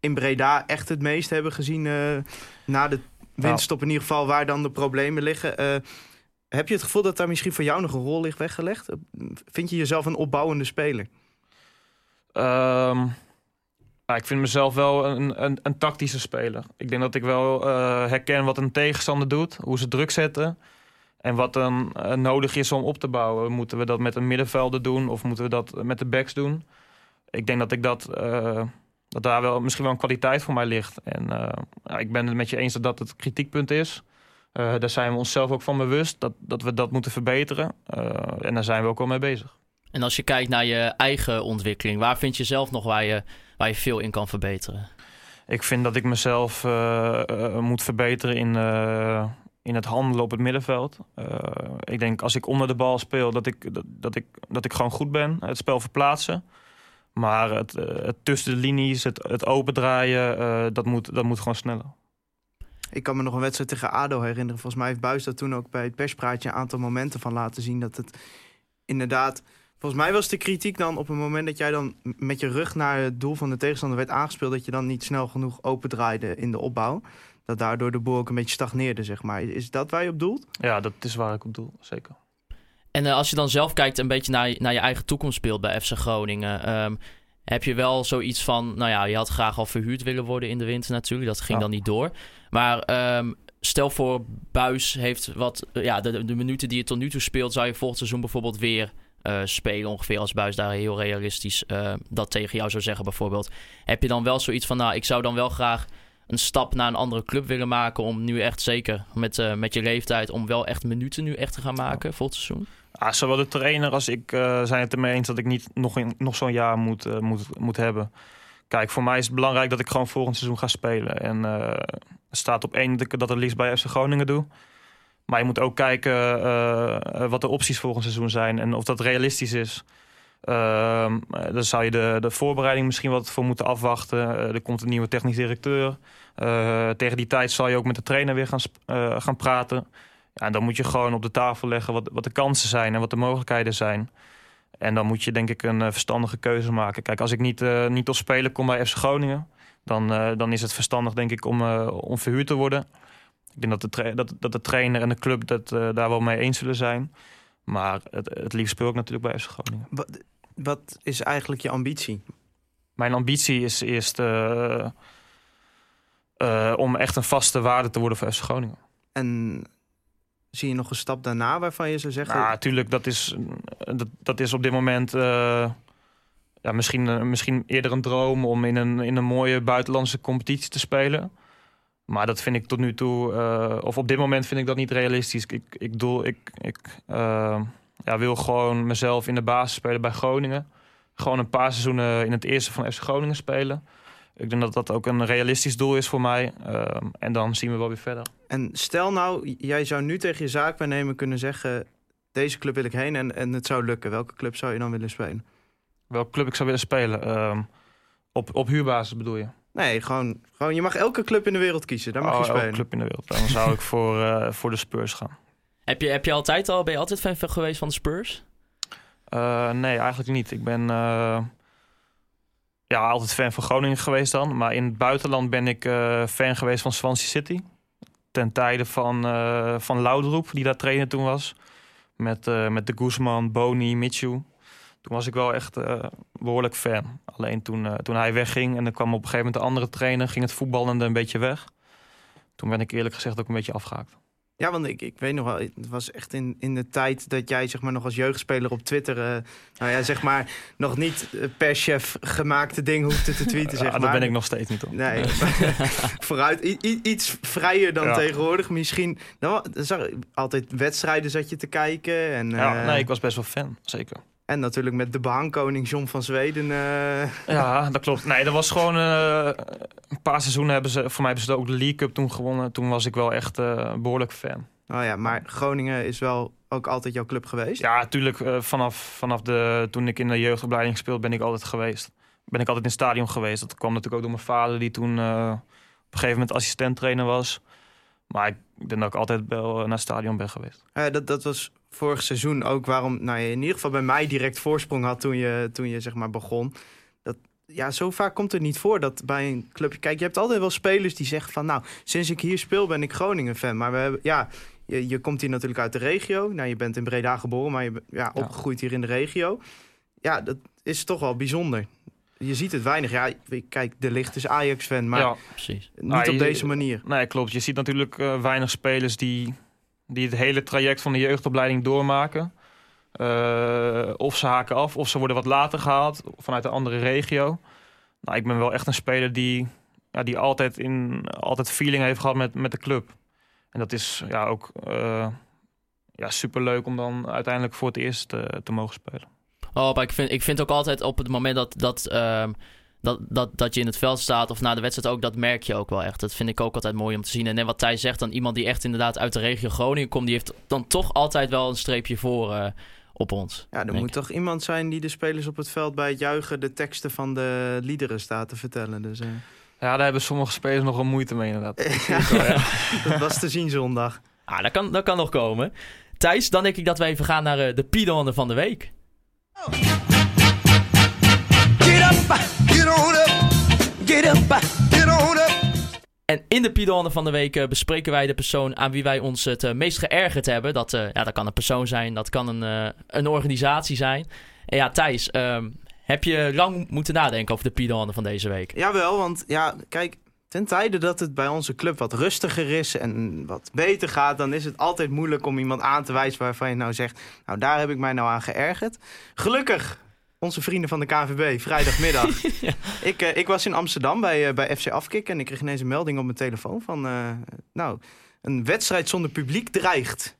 in Breda echt het meest hebben gezien na de winststop. In ieder geval waar dan de problemen liggen. Eh, heb je het gevoel dat daar misschien voor jou nog een rol ligt weggelegd? Vind je jezelf een opbouwende speler? Ehm, ik vind mezelf wel een, een, een tactische speler. Ik denk dat ik wel eh, herken wat een tegenstander doet, hoe ze druk zetten. En wat dan eh, nodig is om op te bouwen. Moeten we dat met een middenvelder doen of moeten we dat met de backs doen? ik denk dat ik dat, eh, dat daar wel misschien wel een kwaliteit voor mij ligt. En eh, ja, ik ben het met je eens dat dat het kritiekpunt is. Eh, daar zijn we onszelf ook van bewust dat, dat we dat moeten verbeteren. Eh, en daar zijn we ook wel mee bezig. En als je kijkt naar je eigen ontwikkeling, waar vind je zelf nog waar je, waar je veel in kan verbeteren? Ik vind dat ik mezelf moet verbeteren in, in het handelen op het middenveld. Ik denk als ik onder de bal speel, dat ik, dat, dat, ik, dat ik gewoon goed ben. Het spel verplaatsen. Maar het, eh, het tussen de linies, het, het opendraaien, eh, dat, moet, dat moet gewoon sneller. Ik kan me nog een wedstrijd tegen ADO herinneren. Volgens mij heeft Buis dat toen ook bij het perspraatje een aantal momenten van laten zien. Dat het inderdaad... Volgens mij was de kritiek dan op het moment dat jij dan met je rug naar het doel van de tegenstander werd aangespeeld... dat je dan niet snel genoeg opendraaide in de opbouw. Dat daardoor de boel ook een beetje stagneerde, zeg maar. Is dat waar je op doelt? Ja, dat is waar ik op doel, zeker. En eh, als je dan zelf kijkt een beetje naar, je- naar je eigen toekomstbeeld bij FC Groningen... ehm, heb je wel zoiets van, nou ja, je had graag al verhuurd willen worden in de winter natuurlijk. Dat ging Ja. dan niet door. Maar ehm, stel voor, Buis heeft wat, eh, ja, de, de minuten die je tot nu toe speelt... zou je volgend seizoen bijvoorbeeld weer eh, spelen. Ongeveer als Buis daar heel realistisch eh, dat tegen jou zou zeggen bijvoorbeeld. Heb je dan wel zoiets van, nou, ik zou dan wel graag een stap naar een andere club willen maken... om nu echt zeker met, met je leeftijd... om wel echt minuten nu echt te gaan maken volgend seizoen? Ah, zowel de trainer als ik eh, zijn het ermee eens dat ik niet nog, nog zo'n jaar moet, eh, moet, moet hebben. Kijk, voor mij is het belangrijk dat ik gewoon volgend seizoen ga spelen. En eh, staat op één dat ik dat het liefst bij FC Groningen doe. Maar je moet ook kijken wat de opties volgend seizoen zijn en of dat realistisch is. Ehm dan zou je de, de voorbereiding misschien wat voor moeten afwachten. Er komt een nieuwe technisch directeur. Tegen die tijd zal je ook met de trainer weer gaan, gaan praten. En dan moet je gewoon op de tafel leggen wat, wat de kansen zijn en wat de mogelijkheden zijn. En dan moet je denk ik een eh, verstandige keuze maken. Kijk, als ik niet, eh, niet op spelen kom bij FC Groningen... dan, eh, dan is het verstandig denk ik om, om verhuurd te worden. Ik denk dat de, dat, dat de trainer en de club dat, daar wel mee eens zullen zijn. Maar het, het liefst speel ik natuurlijk bij FC Groningen. Wat, wat is eigenlijk je ambitie? Mijn ambitie is eerst om echt een vaste waarde te worden voor FC Groningen. En zie je nog een stap daarna waarvan je zou zeggen... Ja, natuurlijk, dat is, dat, dat is op dit moment eh, ja, misschien, eh, misschien eerder een droom om in een, in een mooie buitenlandse competitie te spelen. Maar dat vind ik tot nu toe, eh, of op dit moment vind ik dat niet realistisch. Ik, ik, doel, ik, ik ja, wil gewoon mezelf in de basis spelen bij Groningen. Gewoon een paar seizoenen in het eerste van FC Groningen spelen. Ik denk dat dat ook een realistisch doel is voor mij. Eh, en dan zien we wel weer verder. En stel nou, jij zou nu tegen je zaakwaarnemer kunnen zeggen... deze club wil ik heen en, en het zou lukken. Welke club zou je dan willen spelen? Welke club ik zou willen spelen? Ehm, op, op huurbasis bedoel je? Nee, gewoon, gewoon je mag elke club in de wereld kiezen. Daar mag Oh, je elke spelen. club in de wereld. Dan zou ik voor, eh, voor de Spurs gaan. Heb je, heb je altijd al, ben je altijd fan geweest van de Spurs? Eh, nee, eigenlijk niet. Ik ben eh, ja, altijd fan van Groningen geweest dan. Maar in het buitenland ben ik eh, fan geweest van Swansea City. Ten tijde van, eh van Laudroep, die daar trainer toen was. Met, eh, met de Guzman, Boni, Mitchell. Toen was ik wel echt eh, behoorlijk fan. Alleen toen, toen hij wegging en er kwam op een gegeven moment een andere trainer... ging het voetballende een beetje weg. Toen ben ik eerlijk gezegd ook een beetje afgehaakt. Ja, want ik, ik weet nog wel, het was echt in, in de tijd dat jij zeg maar nog als jeugdspeler op Twitter, eh, nou ja, zeg maar nog niet eh, per chef gemaakte dingen hoefde te tweeten, zeg Ja, maar. daar ben ik nog steeds niet op. Nee, vooruit i- iets vrijer dan Ja. tegenwoordig. Misschien, zag, ik- altijd wedstrijden zat je te kijken. En, Ja, eh, nee, ik was best wel fan, zeker. En natuurlijk met de behangkoning John van Zweden. eh, Ja, dat klopt. Nee, dat was gewoon eh, een paar seizoenen hebben ze, voor mij hebben ze ook de League Cup toen gewonnen. Toen was ik wel echt eh, behoorlijk fan. nou ja, maar Groningen is wel ook altijd jouw club geweest. Ja, natuurlijk. vanaf, vanaf de, toen ik in de jeugdopleiding gespeeld ben ik altijd geweest. Ben ik altijd in het stadion geweest. Dat kwam natuurlijk ook door mijn vader, die toen op een gegeven moment assistent trainer was. Maar ik denk dat ik altijd wel naar het stadion ben geweest. Eh, dat, dat was vorig seizoen ook waarom nou, je in ieder geval bij mij direct voorsprong had toen je, toen je zeg maar begon. Dat, ja, zo vaak komt het niet voor dat bij een clubje... Kijk, je hebt altijd wel spelers die zeggen van... nou, sinds ik hier speel ben ik Groningen-fan. Maar we hebben, ja, je, je komt hier natuurlijk uit de regio. Nou, je bent in Breda geboren, maar je bent ja, opgegroeid hier in de regio. Ja, dat is toch wel bijzonder. Je ziet het weinig. Ja, kijk, de licht is Ajax-fan, maar ja, Precies. niet op je- deze manier. nee, klopt. Je ziet natuurlijk eh, weinig spelers die, die het hele traject van de jeugdopleiding doormaken. Eh, of ze haken af, of ze worden wat later gehaald vanuit een andere regio. Nou, ik ben wel echt een speler die, ja, die altijd, in, altijd feeling heeft gehad met, met de club. En dat is ja, ook uh, ja, superleuk om dan uiteindelijk voor het eerst te, te mogen spelen. Oh, maar ik vind, ik vind ook altijd op het moment dat, dat, ehm, dat, dat, dat je in het veld staat of na de wedstrijd ook, dat merk je ook wel echt. Dat vind ik ook altijd mooi om te zien. En net wat Thijs zegt, dan iemand die echt inderdaad uit de regio Groningen komt, die heeft dan toch altijd wel een streepje voor uh, op ons. Ja, er moet toch iemand zijn die de spelers op het veld bij het juichen de teksten van de liederen staat te vertellen. Dus, uh... Ja, daar hebben sommige spelers nog wel moeite mee inderdaad. ja, ja. dat was te zien zondag. Ah, dat kan, dat kan nog komen. Thijs, dan denk ik dat we even gaan naar uh, de Piedonde van de week. En in de Piedonde van de week uh, bespreken wij de persoon aan wie wij ons het uh, meest geërgerd hebben. Dat, uh, ja, dat kan een persoon zijn, dat kan een, een organisatie zijn. En ja, Thijs, um, heb je lang moeten nadenken over de Piedonde van deze week? Jawel, want ja, kijk, ten tijde dat het bij onze club wat rustiger is en wat beter gaat, dan is het altijd moeilijk om iemand aan te wijzen waarvan je nou zegt, nou daar heb ik mij nou aan geërgerd. Gelukkig onze vrienden van de KVB, vrijdagmiddag. ja. ik, uh, ik was in Amsterdam bij, uh, bij FC Afkik en ik kreeg ineens een melding op mijn telefoon van... Uh, nou, een wedstrijd zonder publiek dreigt.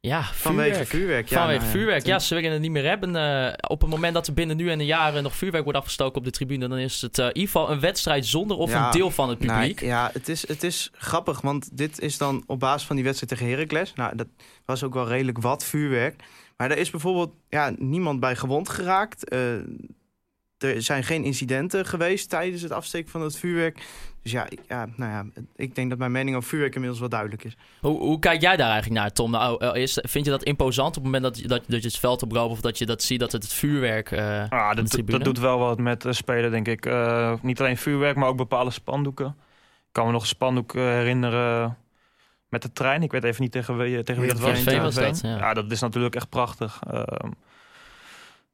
Ja, vanwege vuurwerk. vuurwerk. Ja, vanwege nou, vuurwerk. Ja, ze willen het niet meer hebben. op het moment dat er binnen nu en een jaren nog vuurwerk wordt afgestoken op de tribune... dan is het in ieder geval een wedstrijd zonder of ja, een deel van het publiek. Nou, ja, het is, het is grappig, want dit is dan op basis van die wedstrijd tegen Heracles. Nou, dat was ook wel redelijk wat vuurwerk... Maar er is bijvoorbeeld ja, niemand bij gewond geraakt. Uh, er zijn geen incidenten geweest tijdens het afsteken van het vuurwerk. Dus ja, ik, ja, nou ja, ik denk dat mijn mening over vuurwerk inmiddels wel duidelijk is. Hoe, hoe kijk jij daar eigenlijk naar, Tom? Nou, is, vind je dat imposant op het moment dat, je, dat, dat je het veld oploopt... of dat je dat ziet, dat het, het vuurwerk uh, ah, dat, dat doet wel wat met uh, spelen, denk ik. Uh, niet alleen vuurwerk, maar ook bepaalde spandoeken. Ik kan me nog een spandoek herinneren met de trein. Ik weet even niet tegen wie, tegen wie dat was. VV was dat, ja. ja. dat is natuurlijk echt prachtig. Uh,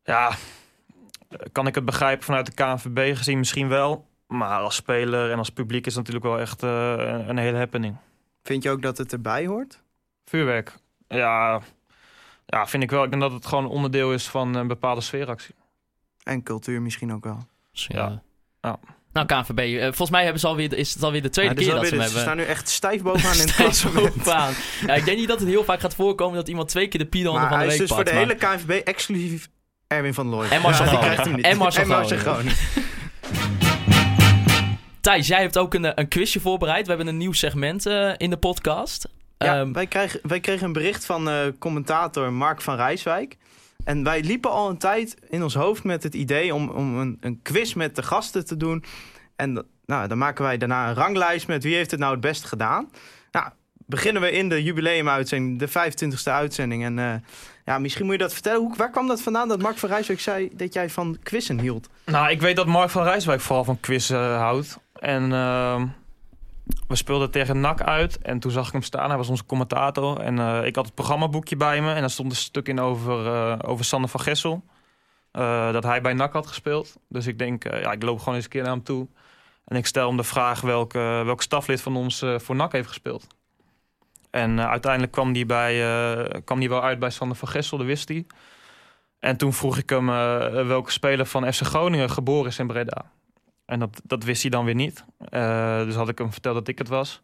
ja, kan ik het begrijpen vanuit de KNVB gezien misschien wel. Maar als speler en als publiek is het natuurlijk wel echt uh, een, hele happening. Vind je ook dat het erbij hoort? Vuurwerk, ja, ja, vind ik wel. Ik denk dat het gewoon onderdeel is van een bepaalde sfeeractie. En cultuur misschien ook wel. Ja. ja. Nou, KNVB, uh, volgens mij hebben ze alweer, is het alweer de tweede ja, keer dat ze hem Ze hebben. staan nu echt stijf bovenaan in het bovenaan. ja, ik denk niet dat het heel vaak gaat voorkomen dat iemand twee keer de Piedonde van de hij week is dus pakt, voor de maar... hele KNVB exclusief Erwin van Looy. En Marcel ja, krijgt hem niet. En Marcel en Marcel. Thijs, jij hebt ook een, een quizje voorbereid. We hebben een nieuw segment uh, in de podcast. Ja, Um, wij, kregen, wij kregen een bericht van uh, commentator Mark van Rijswijk. En wij liepen al een tijd in ons hoofd met het idee om, om een, een quiz met de gasten te doen. En nou, dan maken wij daarna een ranglijst met wie heeft het nou het best gedaan. Nou, beginnen we in de jubileumuitzending, de 25e uitzending. En uh, ja, misschien moet je dat vertellen. Hoe, waar kwam dat vandaan dat Mark van Rijswijk zei dat jij van quizzen hield? Nou, ik weet dat Mark van Rijswijk vooral van quizzen uh, houdt. En uh, we speelden tegen NAC uit. En toen zag ik hem staan. Hij was onze commentator. En uh, ik had het programmaboekje bij me. En daar stond een stuk in over, uh, over Sander van Gessel. Dat hij bij NAC had gespeeld. Dus ik denk, ja, ik loop gewoon eens een keer naar hem toe. En ik stel hem de vraag welke, welk staflid van ons voor NAC heeft gespeeld. En uiteindelijk kwam die, bij, kwam die wel uit bij Sander van Gessel, dat wist hij. En toen vroeg ik hem welke speler van FC Groningen geboren is in Breda. En dat, dat wist hij dan weer niet. Dus had ik hem verteld dat ik het was.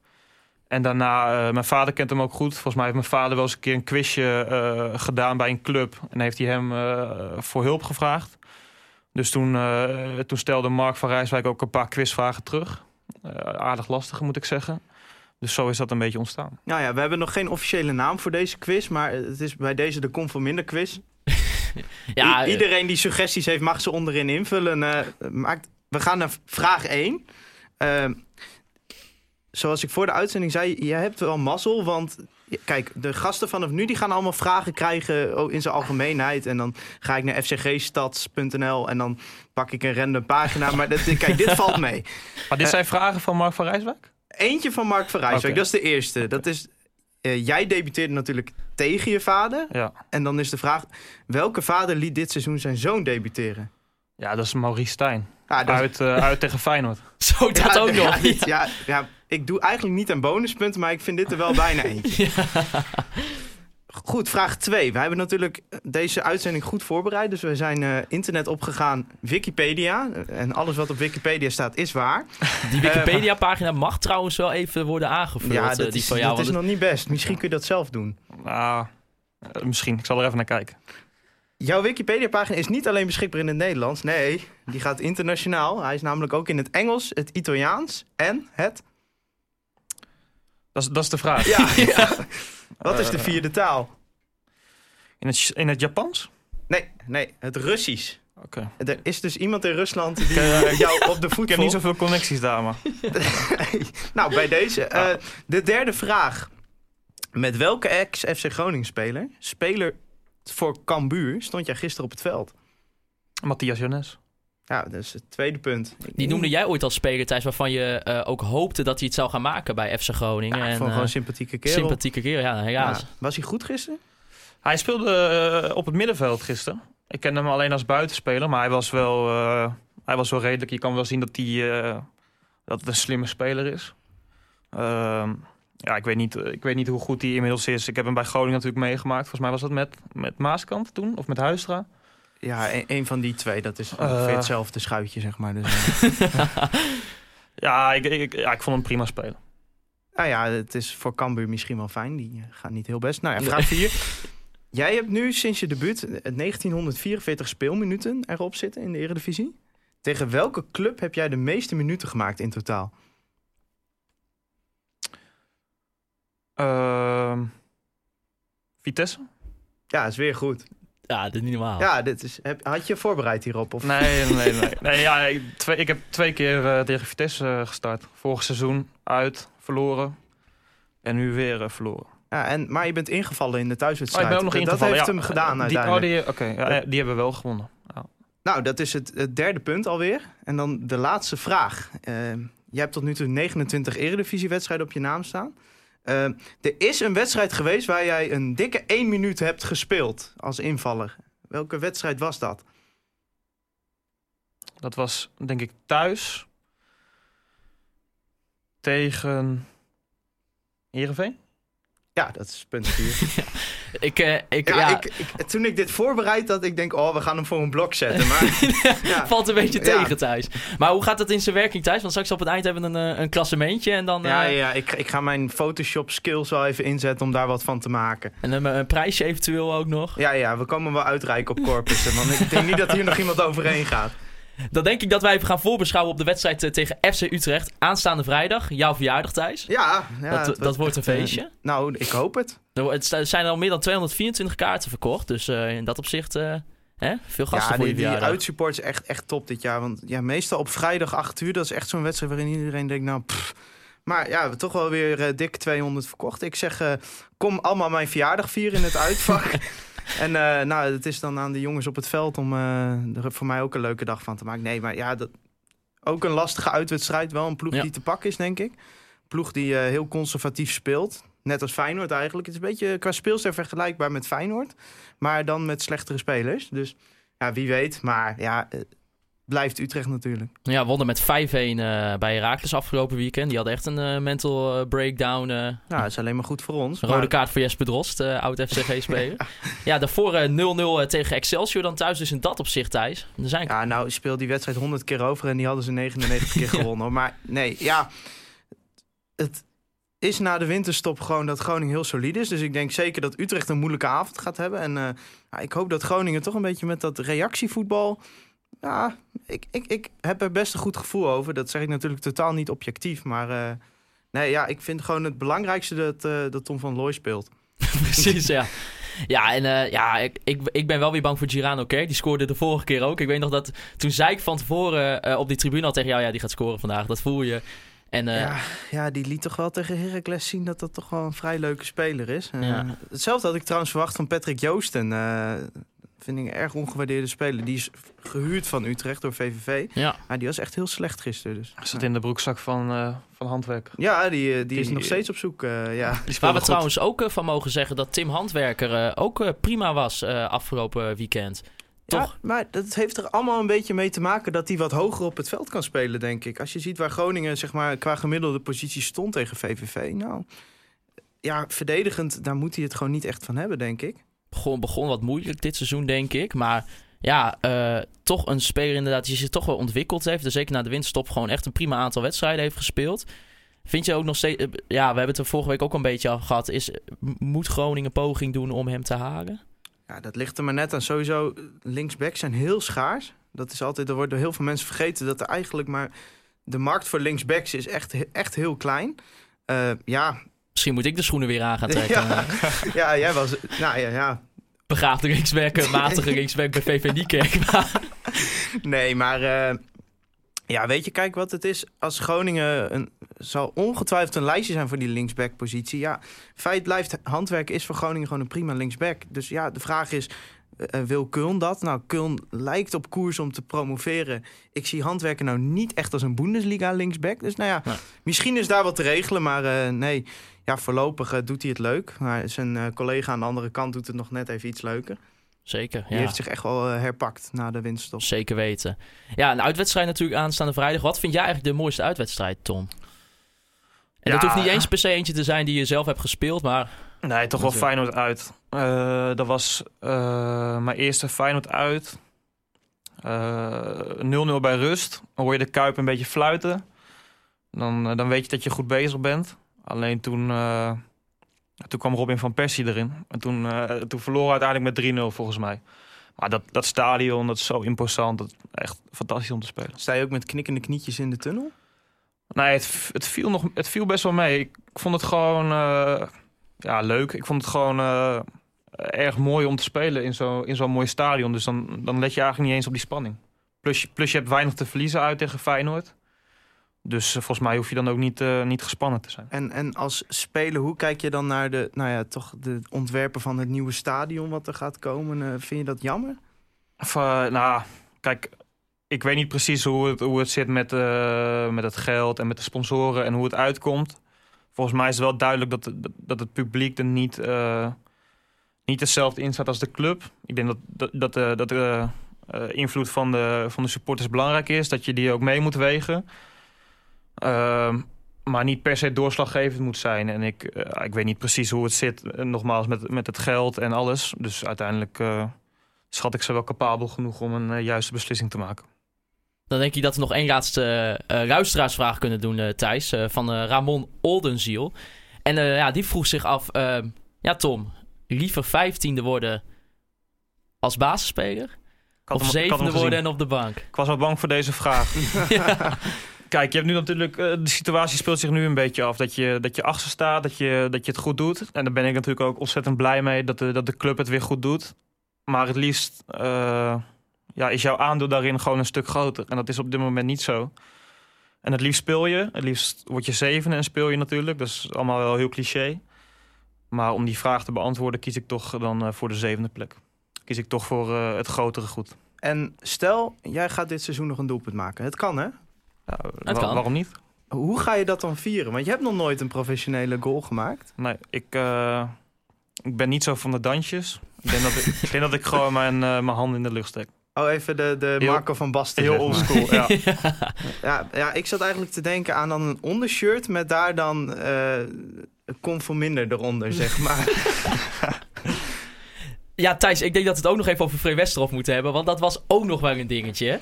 En daarna, mijn vader kent hem ook goed. Volgens mij heeft mijn vader wel eens een keer een quizje gedaan bij een club. En heeft hij hem voor hulp gevraagd. Dus toen, toen stelde Mark van Rijswijk ook een paar quizvragen terug. aardig lastige, moet ik zeggen. Dus zo is dat een beetje ontstaan. Nou ja, we hebben nog geen officiële naam voor deze quiz. Maar het is bij deze de Kom van Minder quiz. ja, I iedereen die suggesties heeft, mag ze onderin invullen. maakt we gaan naar vraag 1. Uh, zoals ik voor de uitzending zei, je hebt wel mazzel. Want kijk, de gasten vanaf nu die gaan allemaal vragen krijgen in zijn algemeenheid. En dan ga ik naar fcgstads.nl en dan pak ik een random pagina. Maar dat, kijk, dit valt mee. Maar dit zijn uh, vragen van Mark van Rijswijk? Eentje van Mark van Rijswijk, okay. dat is de eerste. Dat is, uh, jij debuteerde natuurlijk tegen je vader. Ja. En dan is de vraag, welke vader liet dit seizoen zijn zoon debuteren? Ja, dat is Maurice Stijn. Ja, dat... uit, uh, uit tegen Feyenoord. Zo, dat ja, ook ja, nog. Dit, ja, ja, ik doe eigenlijk niet aan bonuspunten, maar ik vind dit er wel bijna eentje. Goed, vraag 2. We hebben natuurlijk deze uitzending goed voorbereid. Dus we zijn eh, internet opgegaan, Wikipedia. En alles wat op Wikipedia staat is waar. Die Wikipedia-pagina mag trouwens wel even worden aangevuld. ja, eh, dat die is, van jou. dat is nog niet best. Misschien kun je dat zelf doen. Nou, eh, misschien. Ik zal er even naar kijken. Jouw Wikipedia-pagina is niet alleen beschikbaar in het Nederlands. Nee, die gaat internationaal. Hij is namelijk ook in het Engels, het Italiaans en het... Dat is, dat is de vraag. Ja, ja. Wat is de Eh, vierde taal? In, het, in het Japans? Nee, nee, het Russisch. Oké. Er is dus iemand in Rusland die jou op de voet Ik heb niet zoveel connecties daar, maar... Nou, bij deze. eh, de derde vraag. Met welke ex-FC Groningen-speler, speler voor Cambuur, stond jij gisteren op het veld? Matthias Jones. Ja, dat is het tweede punt. Die noemde jij ooit als speler, Thijs, waarvan je eh, ook hoopte dat hij het zou gaan maken bij FC Groningen. Ja, ik en, vond eh, gewoon een sympathieke kerel. sympathieke keer, ja, helaas. Ja. Was hij goed gisteren? Hij speelde eh, op het middenveld gisteren. Ik kende hem alleen als buitenspeler, maar hij was wel, eh, hij was wel redelijk. Je kan wel zien dat hij eh, dat het een slimme speler is. Ehm, ja, ik weet, niet, ik weet niet hoe goed hij inmiddels is. Ik heb hem bij Groningen natuurlijk meegemaakt. Volgens mij was dat met, met Maaskant toen, of met Huistra. Ja, een, een van die twee. Dat is Eh. ongeveer hetzelfde schuitje, zeg maar. Dus, eh, Ja, ik, ik, ja, ik vond hem prima spelen. nou ja, het is voor Cambuur misschien wel fijn. Die eh, gaat niet heel best. Nou ja, vraag 4. Jij hebt nu sinds je debuut eh, 1944 speelminuten erop zitten in de Eredivisie. Tegen welke club heb jij de meeste minuten gemaakt in totaal? Ehm, Vitesse? Ja, is weer goed. Ja, dat is niet normaal. Ja, dit is, heb, had je voorbereid hierop? Of? Nee, nee, nee. nee ja, ik, twee, ik heb twee keer eh, tegen Vitesse eh, gestart. Vorig seizoen uit, verloren. En nu weer eh, verloren. Ja, en, maar je bent ingevallen in de Oh, thuiswedstrijd. ik ben ook nog dat ingevallen. heeft ja. hem gedaan Die, uiteindelijk. oh, die, Oké, ja, die hebben we wel gewonnen. Ja. Nou, dat is het, het derde punt alweer. En dan de laatste vraag. Je hebt tot nu toe 29 eredivisiewedstrijden op je naam staan. Eh, er is een wedstrijd geweest waar jij een dikke 1 minuut hebt gespeeld als invaller. Welke wedstrijd was dat? Dat was denk ik thuis tegen Heerenveen. Ja, dat is punt 4. Ik, eh, ik, ja, ja, Ik, ik, toen ik dit voorbereid had, ik denk, oh, we gaan hem voor een blok zetten. Maar ja. valt een beetje tegen, Thijs. Maar hoe gaat het in zijn werking, Thijs? Want straks op het eind hebben we een, eh, een klassementje en dan Ja, eh, ja ik, ik ga mijn Photoshop skills wel even inzetten om daar wat van te maken. en dan een prijsje eventueel ook nog. Ja, ja, we komen wel uitreiken op corpussen. Want ik denk niet dat hier nog iemand overheen gaat. Dan denk ik dat wij even gaan voorbeschouwen op de wedstrijd eh, tegen FC Utrecht. Aanstaande vrijdag, jouw verjaardag, Thijs. Ja, ja dat, dat wordt een eh, feestje. nou, ik hoop het. Er zijn al meer dan 224 kaarten verkocht. Dus eh, in dat opzicht, eh, hè, veel gasten ja, voor die, je die uitsupport is echt, echt top dit jaar. Want ja, meestal op vrijdag 8 uur, dat is echt zo'n wedstrijd waarin iedereen denkt, nou, pff. Maar ja, we hebben toch wel weer eh, dik 200 verkocht. Ik zeg, eh, kom allemaal mijn verjaardag vieren in het uitvak. en eh, nou, het is dan aan de jongens op het veld om eh, er voor mij ook een leuke dag van te maken. Nee, maar ja, dat, ook een lastige uitwedstrijd. Wel een ploeg Ja. die te pakken is, denk ik. Ploeg die eh, heel conservatief speelt. Net als Feyenoord eigenlijk. Het is een beetje qua speelster vergelijkbaar met Feyenoord. Maar dan met slechtere spelers. Dus ja, wie weet. Maar ja, eh, blijft Utrecht natuurlijk. Ja, wonnen met 5-1 eh, bij Herakles afgelopen weekend. Die hadden echt een eh, mental eh, breakdown. eh, Nou, dat is alleen maar goed voor ons. Een rode kaart voor Jesper Drost, eh, oud FCG-speler. ja, daarvoor eh, 0-0 tegen Excelsior dan thuis. Dus in dat opzicht, Thijs. Er zijn Ja, nou, speel die wedstrijd 100 keer over en die hadden ze 99 keer gewonnen. Maar nee, ja. Het is na de winterstop gewoon dat Groningen heel solide is. Dus ik denk zeker dat Utrecht een moeilijke avond gaat hebben. En ja, ik hoop dat Groningen toch een beetje met dat reactievoetbal. Ja, ik, ik, ik heb er best een goed gevoel over. Dat zeg ik natuurlijk totaal niet objectief. Maar eh, nee, ja, ik vind gewoon het belangrijkste dat, eh, dat Tom van Looy speelt. Precies, ja. Ja, en eh, ja, ik, ik, ik ben wel weer bang voor Girano Kerk. Die scoorde de vorige keer ook. Ik weet nog dat toen zei ik van tevoren op die tribune al tegen jou... ja, die gaat scoren vandaag. Dat voel je. En Ja, ja, die liet toch wel tegen Heracles zien dat dat toch wel een vrij leuke speler is. Ja. Hetzelfde had ik trouwens verwacht van Patrick Joosten. Vind ik een erg ongewaardeerde speler. Die is gehuurd van Utrecht door VVV. ja. Maar die was echt heel slecht gisteren. Dus. Zat in de broekzak van, eh van Handwerk. Ja, die, eh, die is Die- nog steeds op zoek. eh, ja. Waar we goed. trouwens ook van mogen zeggen dat Tim Handwerker eh, ook prima was eh, afgelopen weekend. Toch? Ja, maar dat heeft er allemaal een beetje mee te maken dat hij wat hoger op het veld kan spelen, denk ik. Als je ziet waar Groningen zeg maar, qua gemiddelde positie stond tegen VVV. Nou, ja, verdedigend, daar moet hij het gewoon niet echt van hebben, denk ik. Begon, begon wat moeilijk dit seizoen, denk ik. Maar ja, eh, toch een speler inderdaad die zich toch wel ontwikkeld heeft. Dus zeker na de winststop gewoon echt een prima aantal wedstrijden heeft gespeeld. Vind je ook nog steeds... eh, ja, we hebben het er vorige week ook een beetje al gehad. Is, moet Groningen poging doen om hem te halen? Ja, dat ligt er maar net aan. Sowieso, linksbacks zijn heel schaars. Dat is altijd, er wordt door heel veel mensen vergeten dat er eigenlijk maar... De markt voor linksbacks is echt, echt heel klein. Eh, ja, Misschien moet ik de schoenen weer aan gaan trekken. ja, ja, jij was... Nou ja, ja. Begaafde linksback, een matige linksback bij VV Niekerk. Nee, maar... eh, ja, weet je, kijk wat het is. Als Groningen... Een, zal ongetwijfeld een lijstje zijn voor die linksback-positie. Ja, feit blijft, handwerken is voor Groningen gewoon een prima linksback. Dus ja, de vraag is... eh, wil Kuln dat? Nou, Kuln lijkt op koers om te promoveren. Ik zie handwerken nou niet echt als een Bundesliga linksback. Dus nou ja, misschien is daar wat te regelen. Maar eh, nee, ja, voorlopig eh, doet hij het leuk. Maar zijn eh, collega aan de andere kant doet het nog net even iets leuker. zeker, Die ja. heeft zich echt wel eh, herpakt na de winststop. Zeker weten. Ja, een uitwedstrijd natuurlijk aanstaande vrijdag. Wat vind jij eigenlijk de mooiste uitwedstrijd, Tom? En dat Ja. hoeft niet eens per se eentje te zijn die je zelf hebt gespeeld, maar Nee, toch wel Feyenoord uit. Eh, dat was eh, mijn eerste Feyenoord uit. Eh, 0-0 bij rust. Dan hoor je de Kuip een beetje fluiten. Dan, dan weet je dat je goed bezig bent. Alleen toen, eh, toen kwam Robin van Persie erin. En toen, eh, toen verloren uiteindelijk met 3-0 volgens mij. Maar dat, dat stadion, dat is zo imposant. Dat is echt fantastisch om te spelen. Sta je ook met knikkende knietjes in de tunnel? Nee, het, het, viel nog, het viel best wel mee. Ik vond het gewoon eh, ja, leuk. Ik vond het gewoon erg mooi om te spelen in zo'n in zo'n mooi stadion. Dus dan, dan let je eigenlijk niet eens op die spanning. Plus, plus je hebt weinig te verliezen uit tegen Feyenoord. Dus eh, volgens mij hoef je dan ook niet, eh, niet gespannen te zijn. En, en als speler, hoe kijk je dan naar de, nou ja, toch de ontwerpen van het nieuwe stadion wat er gaat komen? Eh, vind je dat jammer? Of, nou, kijk, ik weet niet precies hoe het, hoe het zit met, met het geld en met de sponsoren en hoe het uitkomt. Volgens mij is het wel duidelijk dat, dat, dat het publiek er niet, niet hetzelfde in staat als de club. Ik denk dat, dat, dat, de- dat de invloed van de, van de supporters belangrijk is, dat je die ook mee moet wegen. Ehm, maar niet per se doorslaggevend moet zijn. En ik, eh, ik weet niet precies hoe het zit, eh, nogmaals, met, met het geld en alles. Dus uiteindelijk eh, schat ik ze wel capabel genoeg om een juiste beslissing te maken. dan denk ik dat we nog één laatste luisteraarsvraag kunnen doen, Thijs. van Ramon Oldenziel. En ja, die vroeg zich af... eh, ja, Tom, liever vijftiende worden als basisspeler? Of zevende worden en op de bank? Ik was wel bang voor deze vraag. Kijk, je hebt nu natuurlijk. eh, de situatie speelt zich nu een beetje af. Dat je, dat je achter staat, dat je, dat je het goed doet. En daar ben ik natuurlijk ook ontzettend blij mee dat de, dat de club het weer goed doet. Maar het liefst eh, ja, is jouw aandeel daarin gewoon een stuk groter. En dat is op dit moment niet zo. En het liefst speel je. Het liefst word je zevende en speel je natuurlijk. Dat is allemaal wel heel cliché. Maar om die vraag te beantwoorden, kies ik toch dan eh, voor de zevende plek. Kies ik toch voor het grotere goed. En stel, jij gaat dit seizoen nog een doelpunt maken. Het kan, hè? Ja, Het wa- kan. Waarom niet? Hoe ga je dat dan vieren? Want je hebt nog nooit een professionele goal gemaakt. Nee, ik, eh, ik ben niet zo van de dansjes. Ik denk dat ik, ik, denk dat ik gewoon mijn, eh, mijn handen in de lucht steek. Oh, even de, de Heel- Marco van Basten. Heel oldschool, ja. Ja, ja, ik zat eigenlijk te denken aan dan een ondershirt met daar dan eh conforminder eronder, zeg maar. Ja, Thijs, ik denk dat we het ook nog even over Free Westerhof moeten hebben. Want dat was ook nog wel een dingetje.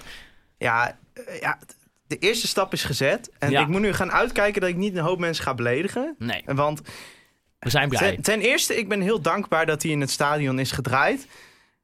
ja, ja, de eerste stap is gezet. En Ja. ik moet nu gaan uitkijken dat ik niet een hoop mensen ga beledigen. Nee, Want we zijn blij. ten, ten eerste, ik ben heel dankbaar dat hij in het stadion is gedraaid.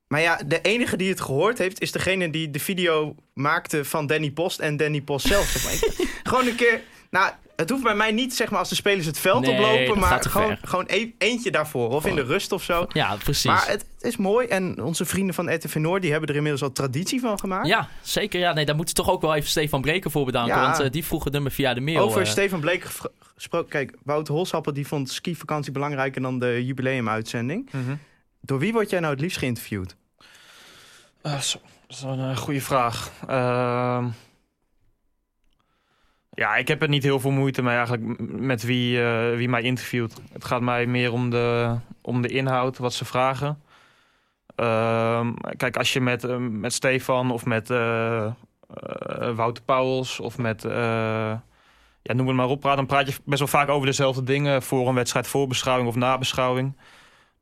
Maar ja, de enige die het gehoord heeft, is degene die de video maakte van Danny Post en Danny Post zelf. Zeg maar. Ik- gewoon een keer. Nou, het hoeft bij mij niet zeg maar als de spelers het veld Nee, oplopen, maar gewoon, ver. gewoon e- eentje daarvoor. Of in de rust of zo. Ja, precies. Maar het, het is mooi en onze vrienden van RTV Noord die hebben er inmiddels al traditie van gemaakt. Ja, zeker. Ja, nee, daar moeten we toch ook wel even Stefan Breken voor bedanken. Ja. Want eh, die vroegen er me via de mail. Over eh, Stefan Bleek gesproken. Kijk, Wouter Holshappen die vond skivakantie belangrijker dan de jubileumuitzending. Door wie word jij nou het liefst geïnterviewd? Ah, zo, dat is wel een goede vraag. Ehm, ja, ik heb er niet heel veel moeite mee eigenlijk met wie, eh, wie mij interviewt. Het gaat mij meer om de, om de inhoud, wat ze vragen. Ehm, kijk, als je met, eh, met Stefan of met eh, Wouter Pauwels of met, ja, noem het maar op, praat, dan praat je best wel vaak over dezelfde dingen voor een wedstrijd, voorbeschouwing of nabeschouwing.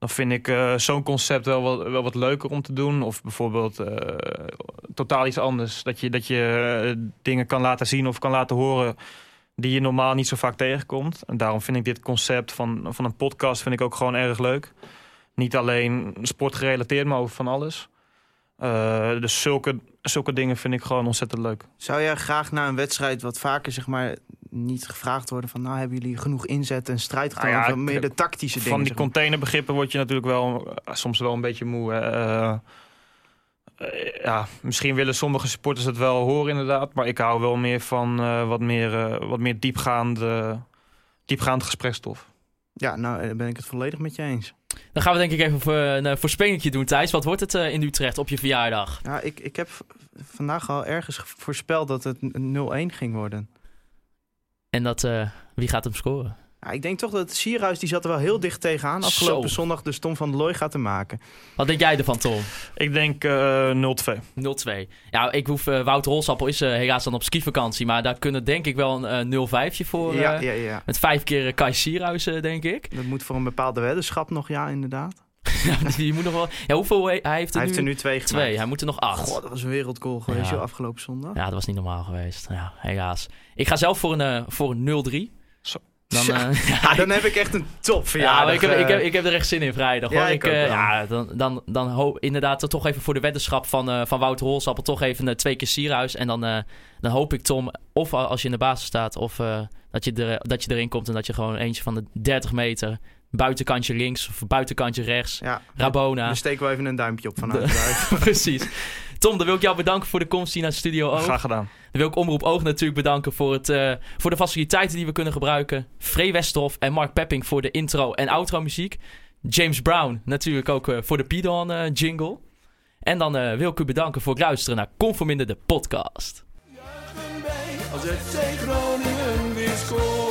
Dan vind ik eh, zo'n concept wel wat, wel wat leuker om te doen. Of bijvoorbeeld eh, totaal iets anders. Dat je, dat je eh, dingen kan laten zien of kan laten horen die je normaal niet zo vaak tegenkomt. En daarom vind ik dit concept van, van een podcast vind ik ook gewoon erg leuk. Niet alleen sportgerelateerd, maar ook van alles. Uh, dus zulke, zulke dingen vind ik gewoon ontzettend leuk. Zou jij graag na een wedstrijd wat vaker zeg maar niet gevraagd worden van... nou, hebben jullie genoeg inzet en strijd gedaan? Ah ja, of meer de tactische dingen? Van die zeg maar? containerbegrippen word je natuurlijk wel eh, soms wel een beetje moe. Eh, eh, ja, misschien willen sommige supporters het wel horen inderdaad. Maar ik hou wel meer van eh, wat meer, eh, wat meer diepgaande, diepgaand gesprekstof. Ja, nou, daar ben ik het volledig met je eens. Dan gaan we denk ik even voor een uh, voorspellingetje doen, Thijs. Wat wordt het uh, in Utrecht op je verjaardag? Ja, ik, ik heb vandaag al ergens voorspeld dat het 0-1 ging worden. En dat, uh, wie gaat hem scoren? Ja, ik denk toch dat Sierhuis die zat er wel heel dicht tegenaan. Afgelopen Zo. zondag dus Tom van der Looy gaat te maken. Wat denk jij ervan, Tom? Ik denk uh, 0-2. Ja, ik hoef, uh, Wouter Holsappel is uh, helaas dan op skivakantie. Maar daar kunnen denk ik wel een uh, 0-5'tje voor. Ja, ja, ja. Met vijf keer Kai Sierhuis, denk ik. Dat moet voor een bepaalde weddenschap nog, ja, inderdaad. ja, die moet nog wel. Ja, hoeveel hij heeft er hij nu? heeft er nu twee gemaakt. Twee. Hij moet er nog acht. God, dat was een wereldgoal geweest, Ja. joh, afgelopen zondag. Ja, dat was niet normaal geweest. Ja, helaas. Ik ga zelf voor een, uh, voor een 0-3. Dan, Ja. uh, Ja, dan heb ik echt een top Ja, verjaardag. ik, heb, ik, heb, eh. ik heb er echt zin in vrijdag. Ja, hoor. ik eh, ja, dan, dan, dan hoop inderdaad toch even voor de weddenschap van, eh, van Wouter Holsappel toch even eh, twee keer Sierhuis. En dan, eh, dan hoop ik Tom, of als je in de basis staat, of eh, dat, je er, dat je erin komt en dat je gewoon eentje van de 30 meter, buitenkantje links of buitenkantje rechts, Ja, Rabona. daar steken we even een duimpje op vanuit. Precies. Tom, dan wil ik jou bedanken voor de komst hier naar de studio ook. Graag gedaan. Dan wil ik Omroep Oog natuurlijk bedanken voor, het, eh, voor de faciliteiten die we kunnen gebruiken. Free Westerhof en Mark Pepping voor de intro en outro muziek. James Brown natuurlijk ook eh, voor de Pidon eh, jingle. En dan eh, wil ik u bedanken voor het luisteren naar Conforminder de podcast. Juichen wij als FC Groningen weer scoort.